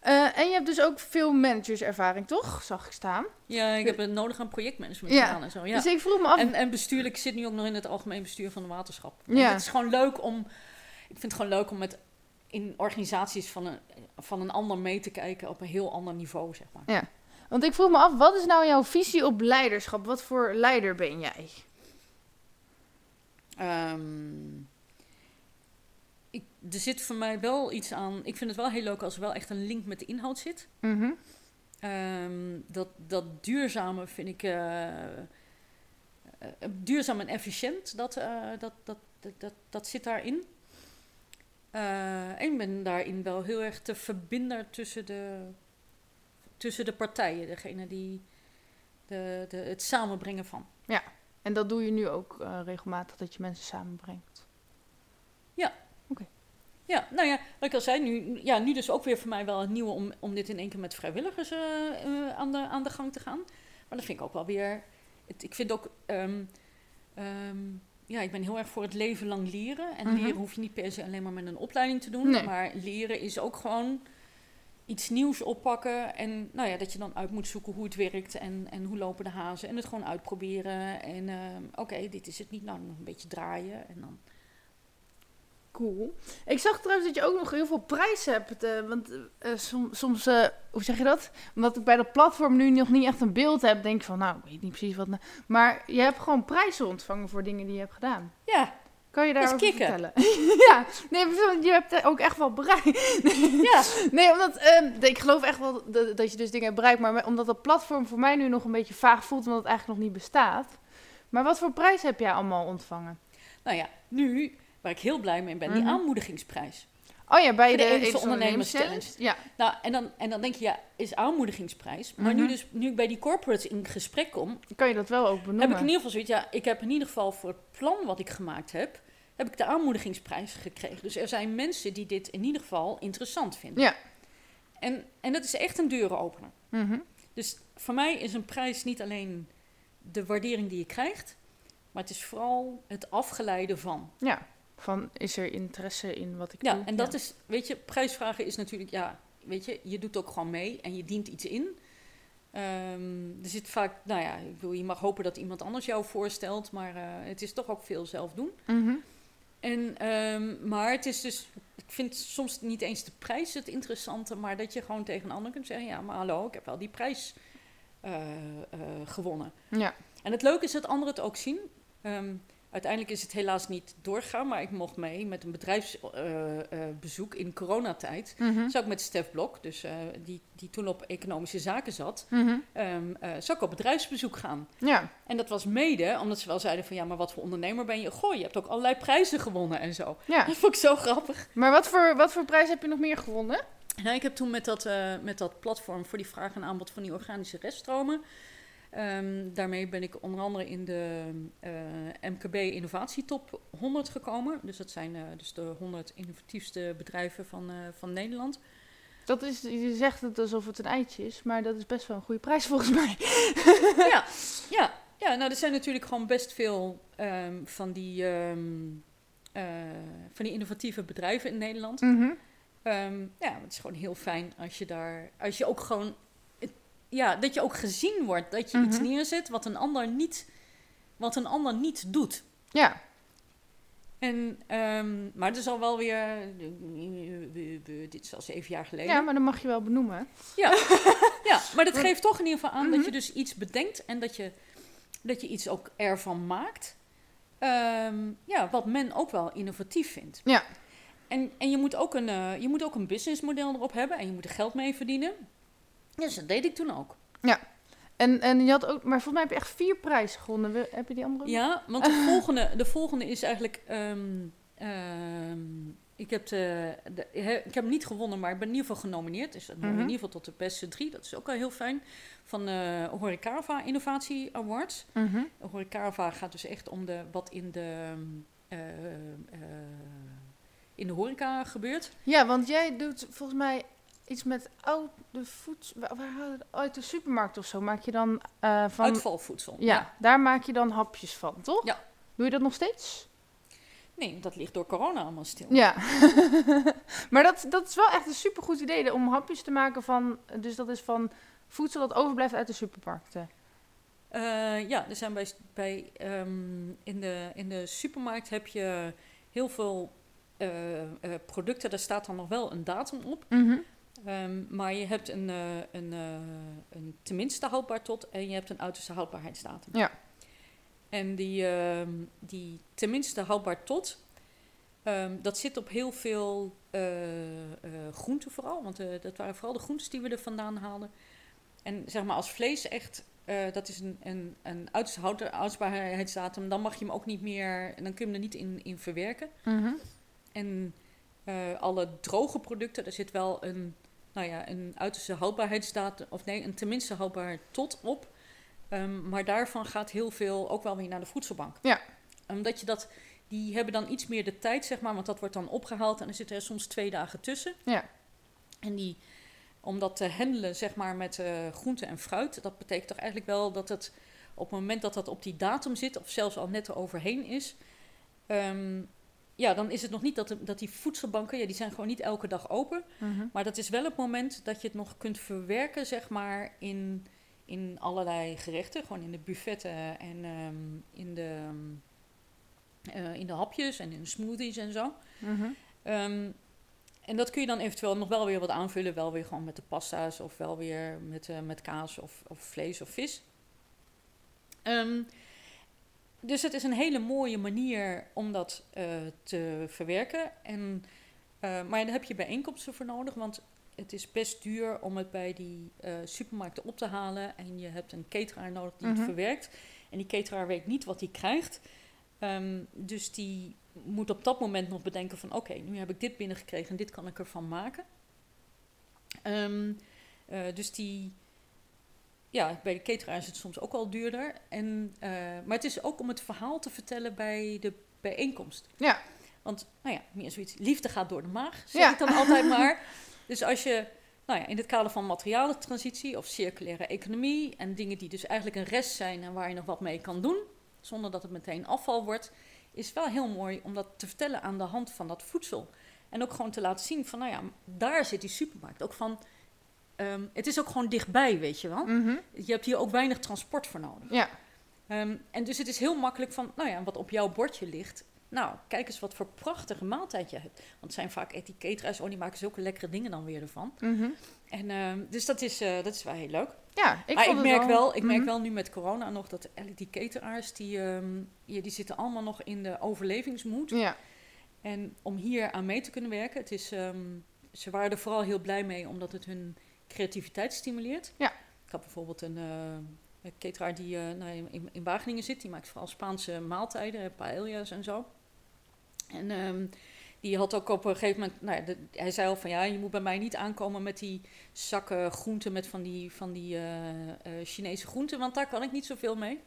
Eh, en je hebt dus ook veel managerservaring, toch? Zag ik staan. Ja, ik heb het nodig aan projectmanagement Ja. gedaan en zo. Ja. Dus ik vroeg me af. En, en bestuurlijk zit nu ook nog in het algemeen bestuur van de waterschap. En Ja. Het is gewoon leuk om. Ik vind het gewoon leuk om met in organisaties van een, van een ander mee te kijken op een heel ander niveau, zeg maar. Want ik vroeg me af, wat is nou jouw visie op leiderschap? Wat voor leider ben jij? Ehm, ik, er zit voor mij wel iets aan. Ik vind het wel heel leuk als er wel echt een link met de inhoud zit. Mhm. Ehm, dat, dat duurzame vind ik. eh, duurzaam en efficiënt, dat, eh, dat, dat, dat, dat, dat zit daarin. En ik ben daarin wel heel erg de verbinder tussen de, tussen de partijen. Degene die de, de, het samenbrengen van. En dat doe je nu ook eh, regelmatig, dat je mensen samenbrengt. Ja, nou ja, wat ik al zei, nu, ja, nu dus ook weer voor mij wel het nieuwe om, om dit in één keer met vrijwilligers eh, eh, aan, de, aan de gang te gaan. Maar dat vind ik ook wel weer. Het, ik vind ook. ehm, ehm, ja, ik ben heel erg voor het leven lang leren. En Mhm. leren hoef je niet per se alleen maar met een opleiding te doen. Nee. Maar leren is ook gewoon iets nieuws oppakken. En nou ja, dat je dan uit moet zoeken hoe het werkt en, en hoe lopen de hazen. En het gewoon uitproberen. En ehm, oké, dit is het niet. Nou, nog een beetje draaien. En dan Cool. Ik zag trouwens dat je ook nog heel veel prijzen hebt. eh, want eh, eh, som- soms, eh, hoe zeg je dat? Omdat ik bij dat platform nu nog niet echt een beeld heb, denk ik van, nou, ik weet niet precies wat. Maar je hebt gewoon prijzen ontvangen voor dingen die je hebt gedaan. ja, Kan je kicken. vertellen? [laughs] ja, nee, je hebt ook echt wel bereikt. [laughs] ja. Nee, omdat ehm, ik geloof echt wel dat, je dus dingen hebt bereikt, maar omdat dat platform voor mij nu nog een beetje vaag voelt, omdat het eigenlijk nog niet bestaat. Maar wat voor prijs heb jij allemaal ontvangen? Nou ja, nu, waar ik heel blij mee ben, die Mhm. aanmoedigingsprijs. Oh ja, bij de, de Ondernemers Ondernemers Ja. Nou, en dan, en dan denk je, ja, is aanmoedigingsprijs. Maar nu, Mhm. dus, nu ik bij die corporates in gesprek kom, Kan je dat wel ook benoemen? heb ik in ieder geval zoiets, ja, ik heb in ieder geval voor het plan wat ik gemaakt heb, heb ik de aanmoedigingsprijs gekregen. Dus er zijn mensen die dit in ieder geval interessant vinden. Ja. En, en dat is echt een deurenopener. Mhm. Dus voor mij is een prijs niet alleen de waardering die je krijgt, maar het is vooral het afgeleide van. Ja, van is er interesse in wat ik Ja, doe? en dat is, weet je, prijsvragen is natuurlijk, ja, weet je, je doet ook gewoon mee en je dient iets in. Ehm, er zit vaak, nou ja, ik bedoel, je mag hopen dat iemand anders jou voorstelt, maar eh, het is toch ook veel zelf doen. Mhm. En, ehm, maar het is dus, ik vind soms niet eens de prijs het interessante, maar dat je gewoon tegen een ander kunt zeggen, ja, maar hallo, ik heb wel die prijs eh, eh, gewonnen. Ja. En het leuke is dat anderen het ook zien. Ehm, uiteindelijk is het helaas niet doorgegaan, maar ik mocht mee met een bedrijfsbezoek in coronatijd. Mhm. Zou ik met Stef Blok, dus, eh, die, die toen op economische zaken zat, Mhm. ehm, eh, zou ik op bedrijfsbezoek gaan. Ja. En dat was mede omdat ze wel zeiden van ja, maar wat voor ondernemer ben je? Goh, je hebt ook allerlei prijzen gewonnen en zo. ja. Dat vond ik zo grappig. Maar wat voor, wat voor prijs heb je nog meer gewonnen? Nou, ik heb toen met dat, eh, met dat platform voor die vraag en aanbod van die organische reststromen. Ehm, daarmee ben ik onder andere in de eh, MKB Innovatietop 100 gekomen. Dus dat zijn eh, dus de 100 innovatiefste bedrijven van, eh, van Nederland. Dat is, je zegt het alsof het een eitje is, maar dat is best wel een goede prijs volgens mij. [laughs] ja, ja, ja, nou er zijn natuurlijk gewoon best veel ehm, van, die, ehm, eh, van die innovatieve bedrijven in Nederland. Mhm. Ja, het is gewoon heel fijn als je daar, als je ook gewoon, ja, dat je ook gezien wordt, dat je iets Mhm. neerzet wat een ander niet, wat een ander niet doet. Ja. En, ehm, maar het is al wel weer, dit is al zeven jaar geleden. ja, maar dat mag je wel benoemen. Ja, [laughs] maar dat geeft toch in ieder geval aan dat Mhm. je dus iets bedenkt en dat je, dat je iets ook ervan maakt. Ehm, ja, wat men ook wel innovatief vindt. Ja. En, en je, moet ook een, eh, je moet ook een businessmodel erop hebben en je moet er geld mee verdienen. Dus dat deed ik toen ook. En, en je had ook, maar volgens mij heb je echt vier prijzen gewonnen. Heb je die andere? Ja, want de [laughs] volgende, de volgende is eigenlijk. ehm, ehm, ik, heb de, de, he- ik heb hem niet gewonnen, maar ik ben in ieder geval genomineerd. Dus Mhm. in ieder geval tot de beste drie. Dat is ook wel heel fijn. Van de Horecava Innovatie Awards. Horecava gaat dus echt om de, wat in de, eh, eh, in de horeca gebeurt. Ja, want jij doet volgens mij iets met oude voedsel. Waar, dat? uit de supermarkt of zo maak je dan eh, van. Uitvalvoedsel. ja, daar maak je dan hapjes van, toch? Ja. Doe je dat nog steeds? Nee, dat ligt door corona allemaal stil. Ja. [laughs] maar dat, dat is wel echt een supergoed idee om hapjes te maken van. Dus dat is van voedsel dat overblijft uit de supermarkten. Eh, ja, er zijn bij, bij ehm, in, de, in de supermarkt heb je heel veel eh, producten, daar staat dan nog wel een datum op. Mhm. Ehm, maar je hebt een, eh, een, eh, een tenminste houdbaar tot en je hebt een uiterste houdbaarheidsdatum. Ja. En die, ehm, die tenminste houdbaar tot, ehm, dat zit op heel veel eh, groenten vooral. Want dat waren vooral de groentes die we er vandaan haalden. En zeg maar als vlees echt, dat is een, een, een uiterste houd- houdbaarheidsdatum, dan mag je hem ook niet meer, dan kun je hem er niet in, in verwerken. Mhm. En alle droge producten, daar zit wel een, nou ja, een uiterste houdbaarheidsdatum, of nee, een tenminste houdbaar tot op. Ehm, maar daarvan gaat heel veel ook wel weer naar de voedselbank. Ja. Omdat je dat, die hebben dan iets meer de tijd, zeg maar, want dat wordt dan opgehaald en er zitten er soms twee dagen tussen. Ja. En die, om dat te handelen, zeg maar, met eh groente en fruit, dat betekent toch eigenlijk wel dat het op het moment dat dat op die datum zit, of zelfs al net eroverheen is, ehm, ja, dan is het nog niet dat, de- dat die voedselbanken, ja, die zijn gewoon niet elke dag open. Mhm. Maar dat is wel het moment dat je het nog kunt verwerken, zeg maar, in, in allerlei gerechten. Gewoon in de buffetten en ehm, in, de, eh, in de hapjes en in de smoothies en zo. Mhm. Ehm, en dat kun je dan eventueel nog wel weer wat aanvullen. Wel weer gewoon met de pasta's of wel weer met, eh, met kaas of, of vlees of vis. Ehm, dus het is een hele mooie manier om dat eh, te verwerken. En, eh, maar daar heb je bijeenkomsten voor nodig. Want het is best duur om het bij die eh, supermarkten op te halen. En je hebt een cateraar nodig die Mhm. het verwerkt. En die cateraar weet niet wat hij krijgt. Ehm, dus die moet op dat moment nog bedenken van... oké, nu heb ik dit binnengekregen en dit kan ik ervan maken. Ehm, eh, dus die... Ja, bij de cateraar is het soms ook wel duurder. En, eh, maar het is ook om het verhaal te vertellen bij de bijeenkomst. Ja. Want, nou ja, meer zoiets, liefde gaat door de maag, zeg Ja. ik dan altijd [laughs] maar. Dus als je, nou ja, in het kader van materialentransitie of circulaire economie... en dingen die dus eigenlijk een rest zijn en waar je nog wat mee kan doen... zonder dat het meteen afval wordt... is wel heel mooi om dat te vertellen aan de hand van dat voedsel. En ook gewoon te laten zien van, nou ja, daar zit die supermarkt. Ook van, ehm, het is ook gewoon dichtbij, weet je wel. Mhm. Je hebt hier ook weinig transport voor nodig. Ja. Ehm, en dus het is heel makkelijk van, nou ja, wat op jouw bordje ligt. Nou, kijk eens wat voor prachtige maaltijd je hebt. Want het zijn vaak etiketreis, oh, die maken zulke lekkere dingen dan weer ervan. Mhm. En ehm, dus dat is, eh, dat is wel heel leuk. Ja, ik, maar ik merk wel, ik merk Mhm. wel nu met corona nog dat die cateraars, die, ja, die zitten allemaal nog in de overlevingsmoed. Ja, En om hier aan mee te kunnen werken, het is, ze waren er vooral heel blij mee omdat het hun creativiteit stimuleert. Ja. Ik had bijvoorbeeld een, een cateraar die eh, nou, in, in Wageningen zit, die maakt vooral Spaanse maaltijden, eh, paellas en zo. En ehm, die had ook op een gegeven moment, nou de- hij zei al van ja, je moet bij mij niet aankomen met die zakken groenten met van die, van die Chinese groenten, want daar kan ik niet zoveel mee.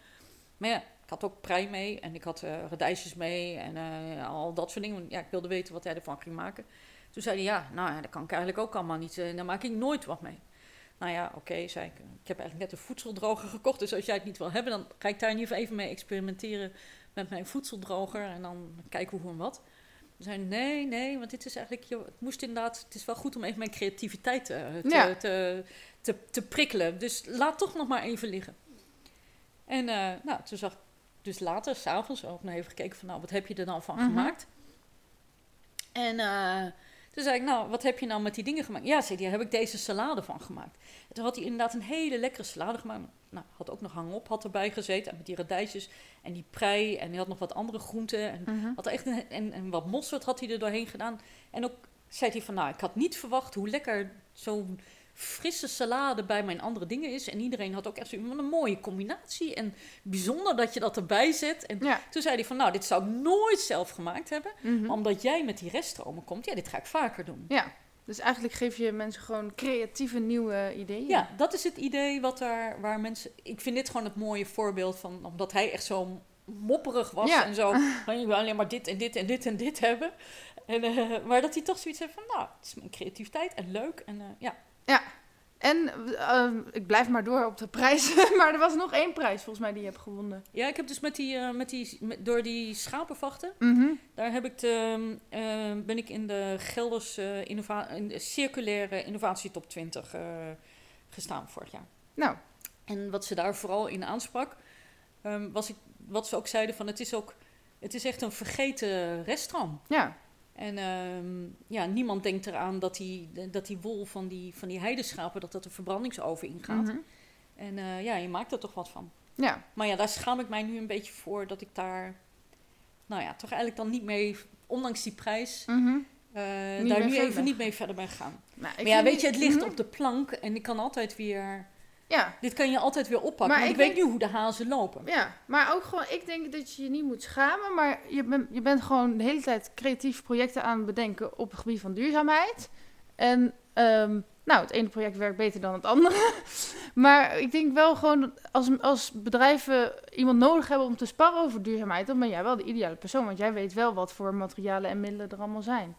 Maar ja, ik had ook prei mee en ik had radijsjes mee en al dat soort dingen. Ja, ik wilde weten wat hij ervan ging maken. Toen zei hij, ja, nou ja, dat kan ik eigenlijk ook allemaal niet. eh, daar maak ik nooit wat mee. Nou ja, oké, zei ik. Ik heb eigenlijk net een voedseldroger gekocht. Dus als jij het niet wil hebben, dan ga ik daar in ieder geval even mee experimenteren met mijn voedseldroger. En dan kijken hoe en wat. Toen zei nee, nee, want dit is eigenlijk... joh, Het moest inderdaad... Het is wel goed om even mijn creativiteit eh, te, Ja. te, te, te prikkelen. Dus laat toch nog maar even liggen. En eh, nou, toen zag ik dus later, s'avonds, ook nog even gekeken van... Nou, wat heb je er dan van Mhm. gemaakt? En toen zei ik, nou, wat heb je nou met die dingen gemaakt? Ja, zei hij, heb ik deze salade van gemaakt. En toen had hij inderdaad een hele lekkere salade gemaakt. Nou, had ook nog hangop, had erbij gezeten. En met die radijsjes en die prei. En hij had nog wat andere groenten. En, Mhm. had echt een, en, en wat mosterd had hij er doorheen gedaan. En ook zei hij van, nou, ik had niet verwacht hoe lekker zo'n frisse salade bij mijn andere dingen is. En iedereen had ook echt zoiets van een mooie combinatie. En bijzonder dat je dat erbij zet. En ja. toen zei hij van, nou, dit zou ik nooit zelf gemaakt hebben. Mhm. Maar omdat jij met die reststromen komt, ja, dit ga ik vaker doen. ja. Dus eigenlijk geef je mensen gewoon creatieve nieuwe ideeën. Ja, dat is het idee wat daar, waar mensen... Ik vind dit gewoon het mooie voorbeeld van... Omdat hij echt zo mopperig was Ja. en zo... van, je wil alleen maar dit en dit en dit en dit hebben. En, eh, maar dat hij toch zoiets heeft van... Nou, het is mijn creativiteit en leuk. En eh, ja, En eh, ik blijf maar door op de prijs. [laughs] maar er was nog één prijs volgens mij die je hebt gewonnen. ja, ik heb dus met die... eh, met die met, door die schapenvachten... Mhm. Daar heb ik de, eh, ben ik in de Gelders eh, innova- in de circulaire innovatietop 20 eh, gestaan vorig jaar. Nou, En wat ze daar vooral in aansprak, ehm, was ik, wat ze ook zeiden van het is ook, het is echt een vergeten reststroom. ja. En ehm, ja, niemand denkt eraan dat die, dat die wol van die, van die heideschapen, dat dat de verbrandingsoven ingaat. Mhm. En eh, ja, je maakt er toch wat van. Ja. Maar ja, daar schaam ik mij nu een beetje voor dat ik daar, nou ja, toch eigenlijk dan niet mee, ondanks die prijs, Mhm. eh, daar nu verder even niet mee verder ben gegaan. Nou, maar ja, weet je, het ligt Mhm. op de plank en ik kan altijd weer, Ja. dit kan je altijd weer oppakken. Maar want ik ik weet nu hoe de hazen lopen. Ja, maar ook gewoon, ik denk dat je je niet moet schamen, maar je, bent je bent gewoon de hele tijd creatieve projecten aan het bedenken op het gebied van duurzaamheid. En ehm, nou, het ene project werkt beter dan het andere. [laughs] maar ik denk wel gewoon, als, als bedrijven iemand nodig hebben om te sparren over duurzaamheid, dan ben jij wel de ideale persoon, want jij weet wel wat voor materialen en middelen er allemaal zijn.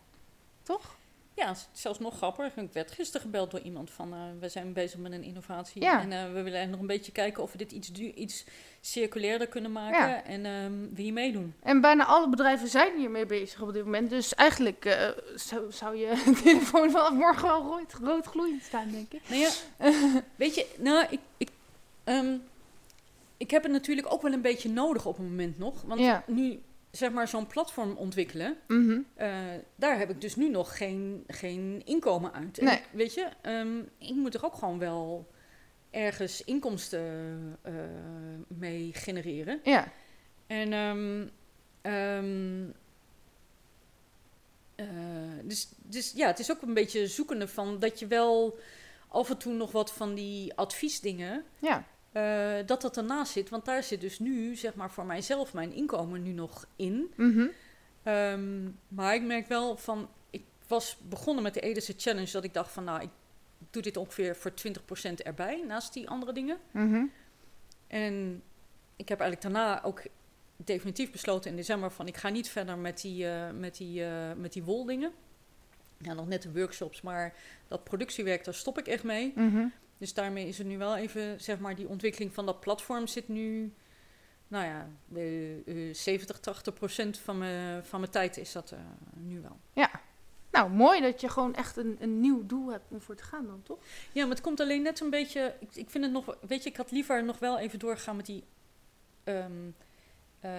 Toch? Ja, zelfs nog grappiger. Ik werd gisteren gebeld door iemand van... eh, we zijn bezig met een innovatie. Ja. En eh, we willen nog een beetje kijken of we dit iets, iets circulairder kunnen maken. Ja. En ehm wil je meedoen? En bijna alle bedrijven zijn hiermee bezig op dit moment. Dus eigenlijk eh, zou, zou je [laughs] telefoon vanaf morgen wel rood, rood gloeiend staan, denk ik. Nou ja, [laughs] weet je, nou, ik, ik, ehm, ik heb het natuurlijk ook wel een beetje nodig op het moment nog. Want Ja. nu, zeg maar, zo'n platform ontwikkelen... Mhm. eh, daar heb ik dus nu nog geen, geen inkomen uit. En Nee. ik- weet je, ehm, ik moet er ook gewoon wel ergens inkomsten eh, mee genereren. Ja. En ehm, ehm, eh, dus, dus ja, het is ook een beetje zoekende van dat je wel af en toe nog wat van die adviesdingen, Ja. Eh, dat dat ernaast zit. Want daar zit dus nu, zeg maar, voor mijzelf mijn inkomen nu nog in. Mhm. Ehm, maar ik merk wel van, ik was begonnen met de Edese Challenge, dat ik dacht van, nou, ik doe dit ongeveer voor 20% erbij, naast die andere dingen. Mhm. En ik heb eigenlijk daarna ook definitief besloten in december van, ik ga niet verder met die, eh, met die, eh, met die woldingen. Ja, nog net de workshops, maar dat productiewerk, daar stop ik echt mee. Mhm. Dus daarmee is het nu wel even, zeg maar, die ontwikkeling van dat platform zit nu, nou ja, eh, 70, 80 procent van mijn, van mijn tijd is dat eh, nu wel. Nou, mooi dat je gewoon echt een, een nieuw doel hebt om voor te gaan dan, toch? Ja, maar het komt alleen net een beetje, ik, ik vind het nog, weet je, ik had liever nog wel even doorgaan met die, ehm, eh,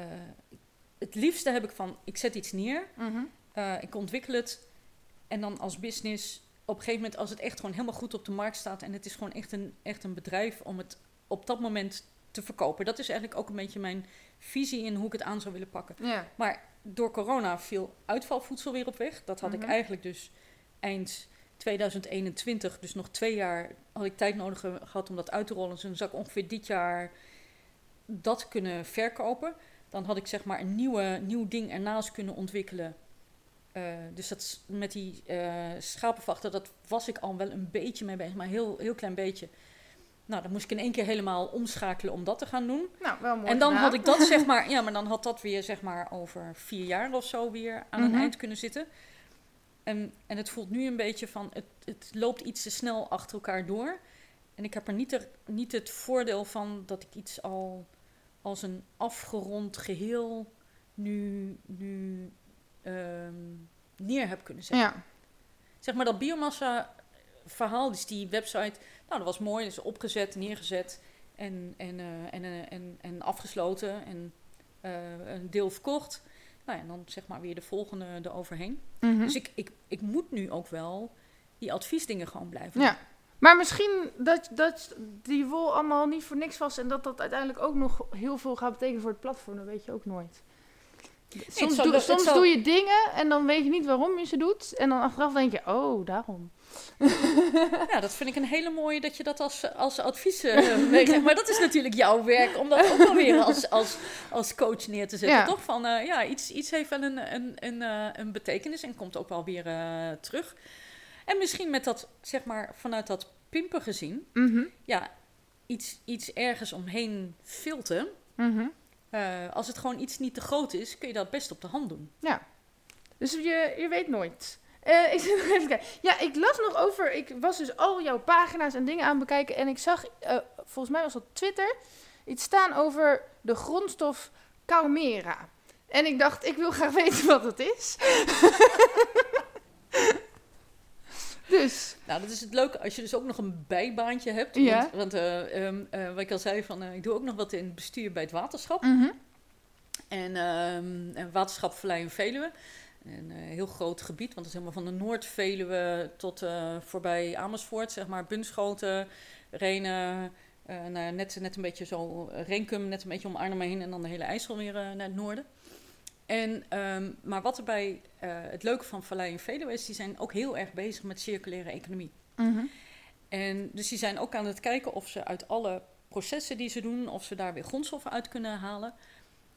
het liefste heb ik van, ik zet iets neer, Mhm. eh, ik ontwikkel het en dan als business op een gegeven moment, als het echt gewoon helemaal goed op de markt staat en het is gewoon echt een, echt een bedrijf om het op dat moment te verkopen. Dat is eigenlijk ook een beetje mijn visie in hoe ik het aan zou willen pakken. Ja. Maar door corona viel uitvalvoedsel weer op weg. Dat had Mhm. ik eigenlijk dus eind 2021, dus nog twee jaar, had ik tijd nodig ge- gehad om dat uit te rollen. Dus dan zou ik ongeveer dit jaar dat kunnen verkopen. Dan had ik zeg maar een nieuwe, nieuw ding ernaast kunnen ontwikkelen. Eh, dus dat met die eh schapenvachten, dat was ik al wel een beetje mee bezig, maar heel, heel klein beetje. Nou, dan moest ik in één keer helemaal omschakelen om dat te gaan doen. Nou, wel mooi En dan gedaan. had ik dat zeg [laughs] maar, ja, maar dan had dat weer zeg maar over vier jaar of zo weer aan Mhm. een eind kunnen zitten. En, en het voelt nu een beetje van, het, het loopt iets te snel achter elkaar door. En ik heb er niet, er, niet het voordeel van dat ik iets al als een afgerond geheel nu, nu ehm, neer heb kunnen zetten. Ja. Zeg maar dat biomassa verhaal, dus die website, nou dat was mooi, is opgezet, neergezet en, en, eh, en, eh, en, en afgesloten en eh, een deel verkocht. Nou ja, en dan zeg maar weer de volgende eroverheen. Mhm. Dus ik, ik, ik moet nu ook wel die adviesdingen gewoon blijven Ja. Maar misschien dat, dat die wol allemaal niet voor niks was en dat dat uiteindelijk ook nog heel veel gaat betekenen voor het platform, dat weet je ook nooit. Soms, doe, het soms zal- doe je dingen en dan weet je niet waarom je ze doet. En dan achteraf denk je, oh, daarom. Ja, dat vind ik een hele mooie dat je dat als, als advies eh, [laughs] meegeeft. Maar dat is natuurlijk jouw werk om dat ook wel weer als, als, als coach neer te zetten. Ja. Toch? Van eh, ja, iets, iets heeft wel een, een, een, eh, een betekenis en komt ook wel weer terug. En misschien met dat, zeg maar, vanuit dat pimpen gezien, Mhm. ja, iets, iets ergens omheen filten. Mhm. Eh, als het gewoon iets niet te groot is, kun je dat best op de hand doen. Dus je, je weet nooit. Eh, [laughs] even kijken. Ja, ik las nog over. Ik was dus al jouw pagina's en dingen aan bekijken. En ik zag, eh, volgens mij was dat Twitter, iets staan over de grondstof Caumera. En ik dacht, ik wil graag [laughs] weten wat het is. Dus, Nou, dat is het leuke als je dus ook nog een bijbaantje hebt. Ja. Want, want eh, ehm, eh, wat ik al zei, van, eh, ik doe ook nog wat in het bestuur bij het waterschap. mhm. En ehm, en waterschap Veluwe. Een heel groot gebied, want het is helemaal van de Noord-Veluwe tot voorbij Amersfoort, zeg maar, Bunschoten, Renen, nou, net, net een beetje zo Renkum, net een beetje om Arnhem heen en dan de hele IJssel weer naar het noorden. En, ehm, maar wat erbij eh, het leuke van Vallei en Veluwe is, die zijn ook heel erg bezig met circulaire economie. Mhm. En dus die zijn ook aan het kijken of ze uit alle processen die ze doen, of ze daar weer grondstoffen uit kunnen halen.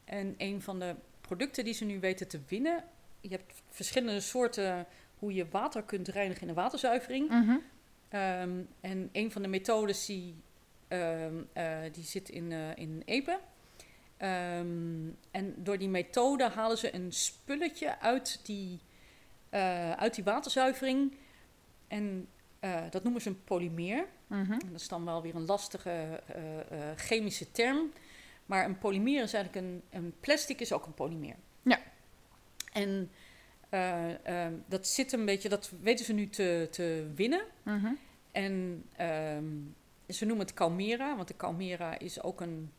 En een van de producten die ze nu weten te winnen, je hebt verschillende soorten hoe je water kunt reinigen in de waterzuivering. Mhm. Ehm, en een van de methodes die, ehm, eh, die zit in, eh in Epe. Ehm, en door die methode halen ze een spulletje uit die, eh, uit die waterzuivering. En eh, dat noemen ze een polymeer. Mhm. En dat is dan wel weer een lastige eh, chemische term. Maar een polymeer is eigenlijk een, een plastic is ook een polymeer. Ja. En eh, eh, dat zit een beetje, dat weten ze nu te, te winnen. Mhm. En ehm, ze noemen het Calmera, want de Calmera is ook een.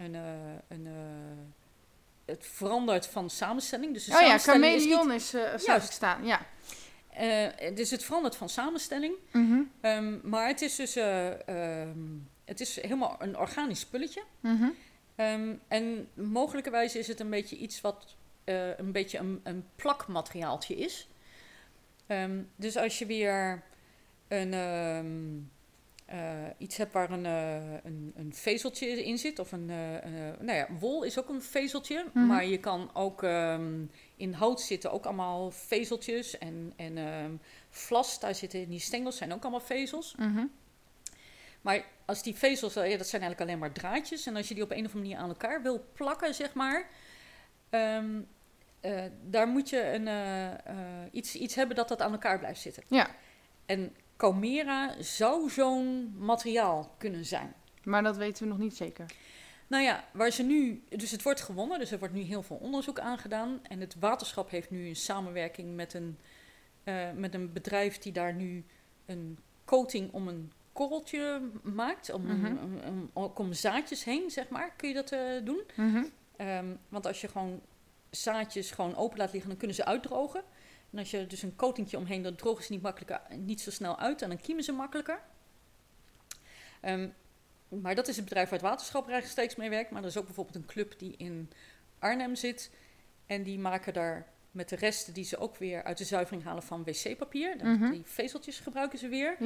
Een, eh, een eh, het verandert van samenstelling. Dus de Oh ja, samenstelling is chameleon is, eh Juist. staan. Ja. niet- dus het verandert van samenstelling. Mhm. Ehm, maar het is dus eh, ehm, het is helemaal een organisch spulletje. Mhm. Ehm, en mogelijkerwijs is het een beetje iets wat een beetje een, een plakmateriaaltje is. Ehm, dus als je weer een, iets hebt waar een, eh, een, een vezeltje in zit, of een, eh, eh, nou ja, wol is ook een vezeltje, Mhm. maar je kan ook ehm, in hout zitten ook allemaal vezeltjes en, en ehm, vlas, daar zitten in die stengels zijn ook allemaal vezels. Mhm. Maar als die vezels, eh, ja, dat zijn eigenlijk alleen maar draadjes. En als je die op een of andere manier aan elkaar wil plakken, zeg maar. ehm, eh, daar moet je een, eh, eh, iets, iets hebben dat dat aan elkaar blijft zitten. Ja. En Comera zou zo'n materiaal kunnen zijn. Maar dat weten we nog niet zeker. Nou ja, waar ze nu. Dus het wordt gewonnen, dus er wordt nu heel veel onderzoek aangedaan. En het waterschap heeft nu een samenwerking met een, eh, met een bedrijf die daar nu een coating om een korreltje maakt. Om, Mhm. om, om- ook om zaadjes heen, zeg maar. Kun je dat eh, doen? Mhm. Ehm, want als je gewoon zaadjes gewoon open laat liggen, dan kunnen ze uitdrogen. En als je dus een coatingje omheen, dan drogen ze niet, makkelijker, niet zo snel uit en dan kiemen ze makkelijker. Ehm, maar dat is het bedrijf waar het waterschap rechtstreeks mee werkt. Maar er is ook bijvoorbeeld een club die in Arnhem zit. En die maken daar met de resten die ze ook weer uit de zuivering halen van wc-papier. Mhm. Die vezeltjes gebruiken ze weer.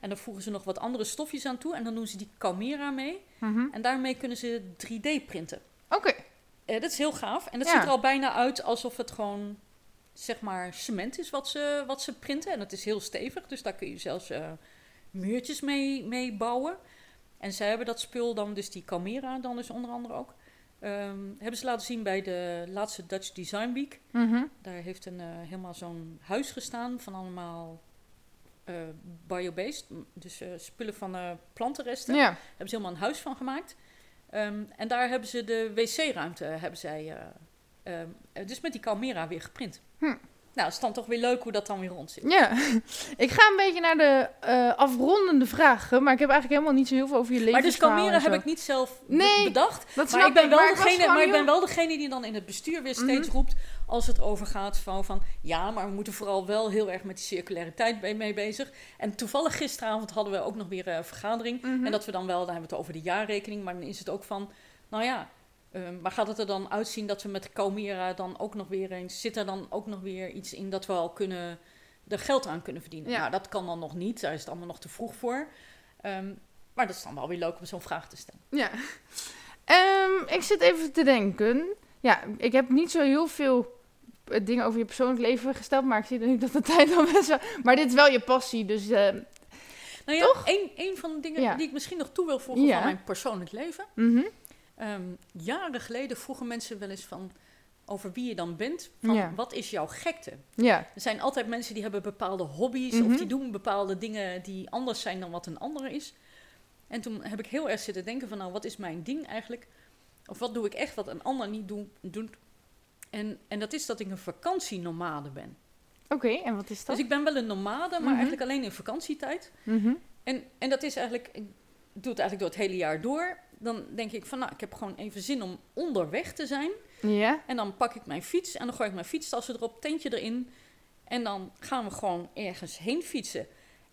En dan voegen ze nog wat andere stofjes aan toe. En dan doen ze die Calmera mee. Mhm. En daarmee kunnen ze 3D printen. Oké. Eh, dat is heel gaaf. En dat Ja. ziet er al bijna uit alsof het gewoon, zeg maar, cement is wat ze, wat ze printen. En het is heel stevig, dus daar kun je zelfs eh, muurtjes mee, mee bouwen. En zij hebben dat spul dan, dus die Calmera dan dus onder andere ook, ehm, hebben ze laten zien bij de laatste Dutch Design Week. Mhm. Daar heeft een, eh, helemaal zo'n huis gestaan van allemaal eh biobased, dus spullen van plantenresten hebben ze helemaal een huis van gemaakt. Ehm, en daar hebben ze de wc-ruimte, hebben zij, eh, ehm, eh, dus met die Calmera weer geprint. Hm. Nou, het is dan toch weer leuk hoe dat dan weer rond zit. Ja, [laughs] ik ga een beetje naar de eh, afrondende vragen, maar ik heb eigenlijk helemaal niet zo heel veel over je leven. Maar dus Calmera heb ik niet zelf Nee, bedacht. Dat Maar ik, ben wel maar degene, maar ik ben wel degene die dan in het bestuur weer steeds Mhm. roept als het over gaat van, van ja, maar we moeten vooral wel heel erg met die circulariteit mee, mee bezig. En toevallig gisteravond hadden we ook nog weer een vergadering. Mhm. En dat we dan wel, dan hebben we het over de jaarrekening, maar dan is het ook van, nou ja, ehm, maar gaat het er dan uitzien dat we met Calmera dan ook nog weer eens, zit er dan ook nog weer iets in dat we al kunnen, er geld aan kunnen verdienen? Ja. Nou, dat kan dan nog niet, daar is het allemaal nog te vroeg voor. Ehm, maar dat is dan wel weer leuk om zo'n vraag te stellen. Ja. Ehm, ik zit even te denken. Ja, ik heb niet zo heel veel eh, dingen over je persoonlijk leven gesteld, maar ik zie nu dat de [laughs] tijd al best wel... Maar dit is wel je passie, dus... eh, Nou ja, een, een van de dingen Ja. die ik misschien nog toe wil voegen Ja. van mijn persoonlijk leven. mhm. Ehm, jaren geleden vroegen mensen wel eens van over wie je dan bent. Van Ja. wat is jouw gekte? Ja. Er zijn altijd mensen die hebben bepaalde hobby's Mhm. of die doen bepaalde dingen die anders zijn dan wat een ander is. En toen heb ik heel erg zitten denken van nou, wat is mijn ding eigenlijk? Of wat doe ik echt wat een ander niet doen- doet? En, en dat is dat ik een vakantienomade ben. Oké, en wat is dat? Dus ik ben wel een nomade, maar Mhm. eigenlijk alleen in vakantietijd. Mhm. En, en dat is eigenlijk, ik doe het eigenlijk door het hele jaar door. Dan denk ik van, nou, ik heb gewoon even zin om onderweg te zijn. Ja. En dan pak ik mijn fiets en dan gooi ik mijn fietstassen erop, tentje erin. En dan gaan we gewoon ergens heen fietsen.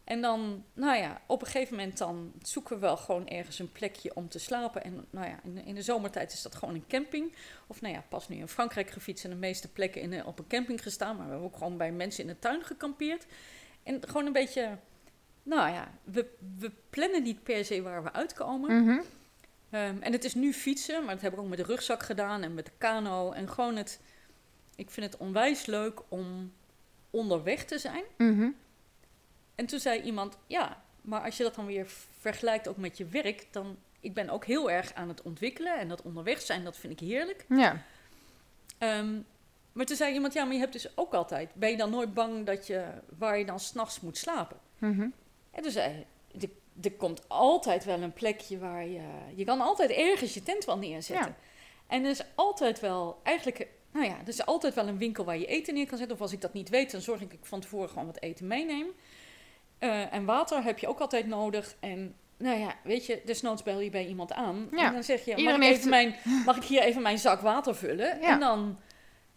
En dan, nou ja, op een gegeven moment dan zoeken we wel gewoon ergens een plekje om te slapen. En nou ja, in de, in de zomertijd is dat gewoon een camping. Of nou ja, pas nu in Frankrijk gefietst en de meeste plekken in, de- op een camping gestaan. Maar we hebben ook gewoon bij mensen in de tuin gekampeerd. En gewoon een beetje, nou ja, we, we plannen niet per se waar we uitkomen. Mhm. Ehm, en het is nu fietsen, maar dat heb ik ook met de rugzak gedaan en met de kano. En gewoon het, ik vind het onwijs leuk om onderweg te zijn. Mhm. En toen zei iemand, ja, maar als je dat dan weer vergelijkt ook met je werk, dan, ik ben ook heel erg aan het ontwikkelen. En dat onderweg zijn, dat vind ik heerlijk. Ja. Ehm, maar toen zei iemand, ja, maar je hebt dus ook altijd, ben je dan nooit bang dat je, waar je dan s'nachts moet slapen? Mhm. En toen zei hij, er, komt altijd wel een plekje waar je... Je kan altijd ergens je tent wel neerzetten. Ja. En er is altijd wel, eigenlijk... Nou ja, er is altijd wel een winkel waar je eten neer kan zetten. Of als ik dat niet weet, dan zorg ik dat ik van tevoren gewoon wat eten meeneem. Eh, en water heb je ook altijd nodig. En nou ja, weet je, desnoods bel je bij iemand aan. Ja. En dan zeg je, mag ik, even mijn, mag ik hier even mijn zak water vullen? Ja. En, dan,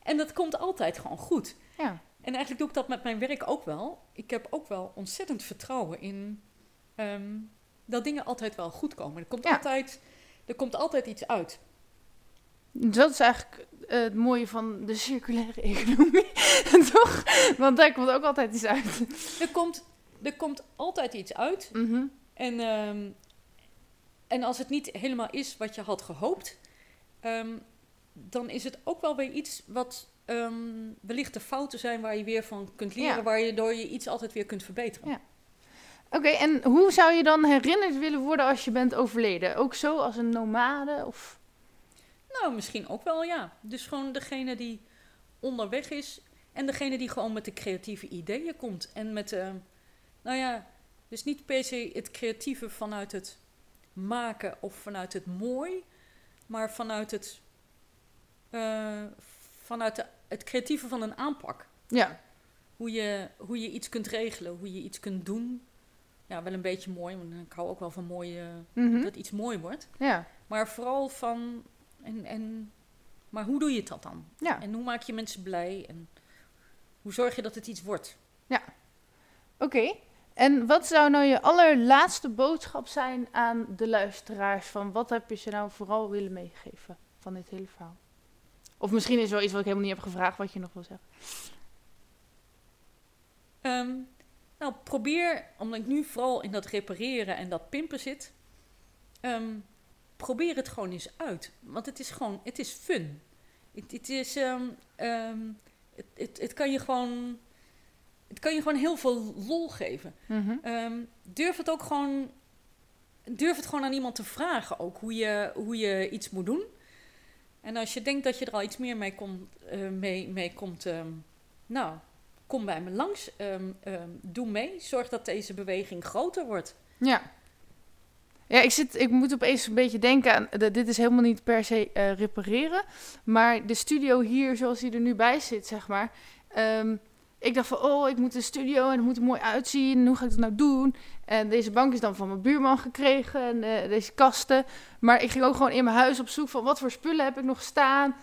en dat komt altijd gewoon goed. Ja. En eigenlijk doe ik dat met mijn werk ook wel. Ik heb ook wel ontzettend vertrouwen in ehm, dat dingen altijd wel goed komen. Er komt, Ja. altijd, er komt altijd iets uit. Dat is eigenlijk eh, het mooie van de circulaire economie, [laughs] toch? Want daar komt ook altijd iets uit. Er komt, er komt altijd iets uit. Mhm. En, ehm, en als het niet helemaal is wat je had gehoopt, ehm, dan is het ook wel weer iets wat wellicht de fouten zijn waar je weer van kunt leren, Ja. waardoor je iets altijd weer kunt verbeteren. Ja. Oké, en hoe zou je dan herinnerd willen worden als je bent overleden? Ook zo als een nomade? Of... Nou, misschien ook wel, ja. Dus gewoon degene die onderweg is en degene die gewoon met de creatieve ideeën komt. En met, eh, nou ja, dus niet per se het creatieve vanuit het maken of vanuit het mooi, maar vanuit het, eh, vanuit de, het creatieve van een aanpak. Ja. Hoe je, hoe je iets kunt regelen, hoe je iets kunt doen. Ja, wel een beetje mooi, want ik hou ook wel van mooi, eh, Mhm. dat iets mooi wordt. Ja. Maar vooral van. En, en, maar hoe doe je dat dan? Ja. En hoe maak je mensen blij? En hoe zorg je dat het iets wordt? Oké. En wat zou nou je allerlaatste boodschap zijn aan de luisteraars? Van wat heb je ze nou vooral willen meegeven van dit hele verhaal? Of misschien is er wel iets wat ik helemaal niet heb gevraagd wat je nog wil zeggen. Ehm, nou, probeer, omdat ik nu vooral in dat repareren en dat pimpen zit, ehm, probeer het gewoon eens uit. Want het is gewoon, het is fun. Het, het is, ehm, ehm, het, het, het kan je gewoon, het kan je gewoon heel veel lol geven. Mhm. Durf het ook gewoon, durf het gewoon aan iemand te vragen ook, hoe je, hoe je iets moet doen. En als je denkt dat je er al iets meer mee, komt, eh, mee, mee komt, nou, kom bij me langs, ehm, ehm, doe mee, zorg dat deze beweging groter wordt. Ja. Ja, ik, zit, ik moet opeens een beetje denken aan... de- dit is helemaal niet per se eh, repareren. Maar de studio hier, zoals die er nu bij zit, zeg maar... ehm, ik dacht van, oh, ik moet een studio en het moet er mooi uitzien. Hoe ga ik dat nou doen? En deze bank is dan van mijn buurman gekregen en eh, deze kasten. Maar ik ging ook gewoon in mijn huis op zoek van... wat voor spullen heb ik nog staan?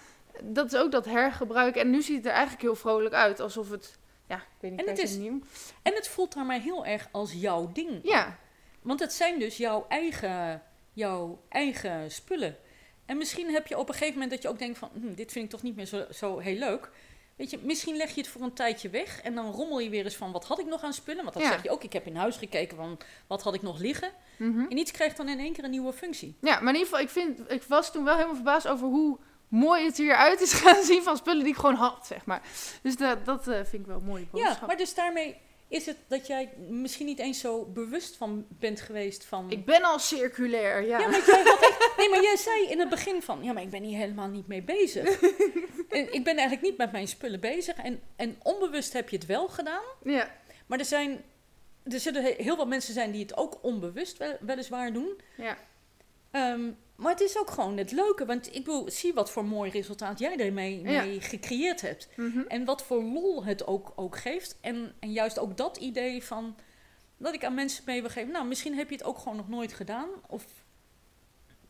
Dat is ook dat hergebruik. En nu ziet het er eigenlijk heel vrolijk uit. Alsof het... Ja, ik weet niet En het is- nieuw. En het voelt daarmee heel erg als jouw ding. Ja, Want het zijn dus jouw eigen, jouw eigen spullen. En misschien heb je op een gegeven moment dat je ook denkt van... Hm, dit vind ik toch niet meer zo, zo heel leuk. Weet je, misschien leg je het voor een tijdje weg... en dan rommel je weer eens van wat had ik nog aan spullen. Want dan Ja. zeg je ook, ik heb in huis gekeken van wat had ik nog liggen. mhm. En iets krijgt dan in één keer een nieuwe functie. Ja, maar in ieder geval, ik, vind, ik was toen wel helemaal verbaasd over hoe mooi het hieruit is [laughs] gaan zien van spullen die ik gewoon had, zeg maar. Dus dat, dat eh, vind ik wel een mooie Ja, maar dus daarmee is het dat jij misschien niet eens zo bewust van bent geweest van... Ik ben al circulair, ja. Ja, maar jij had echt- nee, maar jij zei in het begin van, ja, maar ik ben hier helemaal niet mee bezig. [laughs] En ik ben eigenlijk niet met mijn spullen bezig. En, en onbewust heb je het wel gedaan. Ja, Maar er zijn, er zullen he- heel wat mensen zijn die het ook onbewust wel, weliswaar doen. ja. Ehm, maar het is ook gewoon het leuke, want ik bedoel, zie wat voor mooi resultaat jij ermee Ja. mee gecreëerd hebt. Mhm. En wat voor lol het ook, ook geeft. En, en juist ook dat idee van dat ik aan mensen mee wil geven. Nou, misschien heb je het ook gewoon nog nooit gedaan. Of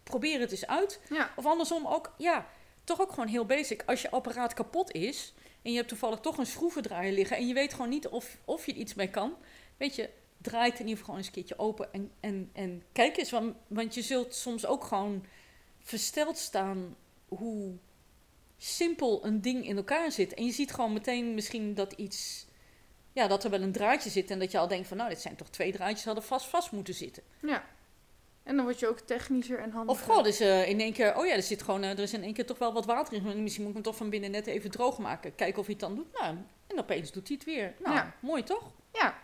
probeer het eens uit. ja. Of andersom ook, ja, toch ook gewoon heel basic. Als je apparaat kapot is en je hebt toevallig toch een schroevendraaier liggen en je weet gewoon niet of, of je iets mee kan. Weet je, draai het in ieder geval eens een keertje open en, en, en kijk eens. Want, want je zult soms ook gewoon versteld staan hoe simpel een ding in elkaar zit. En je ziet gewoon meteen misschien dat iets, ja, dat er wel een draadje zit en dat je al denkt van, nou, dit zijn toch twee draadjes, hadden vast vast moeten zitten. ja. En dan word je ook technischer en handiger. Of gewoon dus eh, in één keer, oh ja, er zit gewoon, eh, er is in één keer toch wel wat water in. Misschien moet ik hem toch van binnen net even droog maken. Kijken of hij het dan doet. Nou, en opeens doet hij het weer. Nou, Ja. mooi toch? Ja.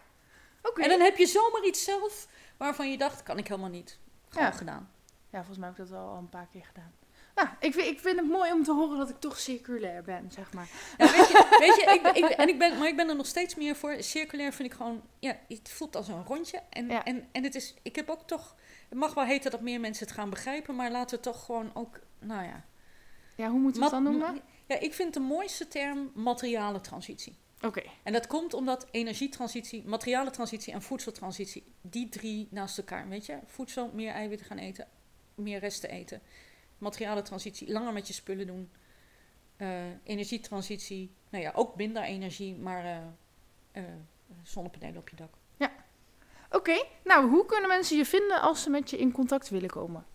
En dan heb je zomaar iets zelf waarvan je dacht, kan ik helemaal niet. Gewoon Ja. gedaan. Ja, volgens mij heb ik dat wel al een paar keer gedaan. Nou, ik vind, ik vind het mooi om te horen dat ik toch circulair ben, zeg maar. Ja, weet je, weet je ik, ik, en ik ben, maar ik ben er nog steeds meer voor. Circulair vind ik gewoon, ja, het voelt als een rondje. En, Ja. en, en het is, ik heb ook toch, het mag wel heten dat meer mensen het gaan begrijpen, maar laten we toch gewoon ook, nou ja. Ja, hoe moeten we het dan noemen? Ja, ik vind de mooiste term materiale transitie. Oké. En dat komt omdat energietransitie, materialentransitie en voedseltransitie, die drie naast elkaar, weet je? Voedsel, meer eiwitten gaan eten, meer resten eten. Materialentransitie, langer met je spullen doen. Eh, energietransitie, nou ja, ook minder energie, maar eh, eh, zonnepanelen op je dak. Oké, nou, hoe kunnen mensen je vinden als ze met je in contact willen komen?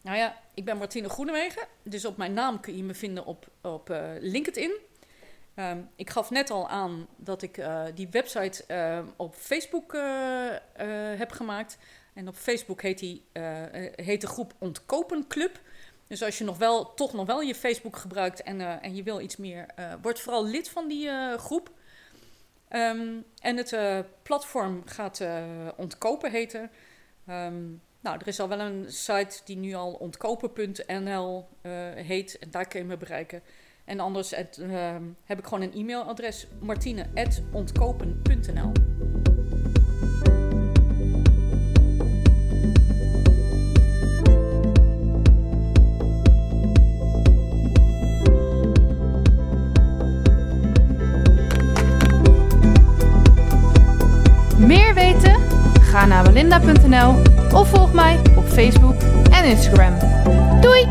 Nou ja, ik ben Martine Groenewegen, dus op mijn naam kun je me vinden op, op LinkedIn. Ehm, ik gaf net al aan dat ik eh, die website eh, op Facebook eh, eh, heb gemaakt. En op Facebook heet, die, heet de groep Ontkopen Club. Dus als je nog wel, toch nog wel je Facebook gebruikt en, en je wil iets meer, word vooral lid van die groep. Ehm, en het platform gaat Ontkopen heten. Ehm, nou, er is al wel een site die nu al ontkopen.nl heet. En daar kun je me bereiken. En anders ehm, heb ik gewoon een e-mailadres. martine.ontkopen.nl Meer weten? Ga naar belinda.nl of volg mij op Facebook en Instagram. Doei!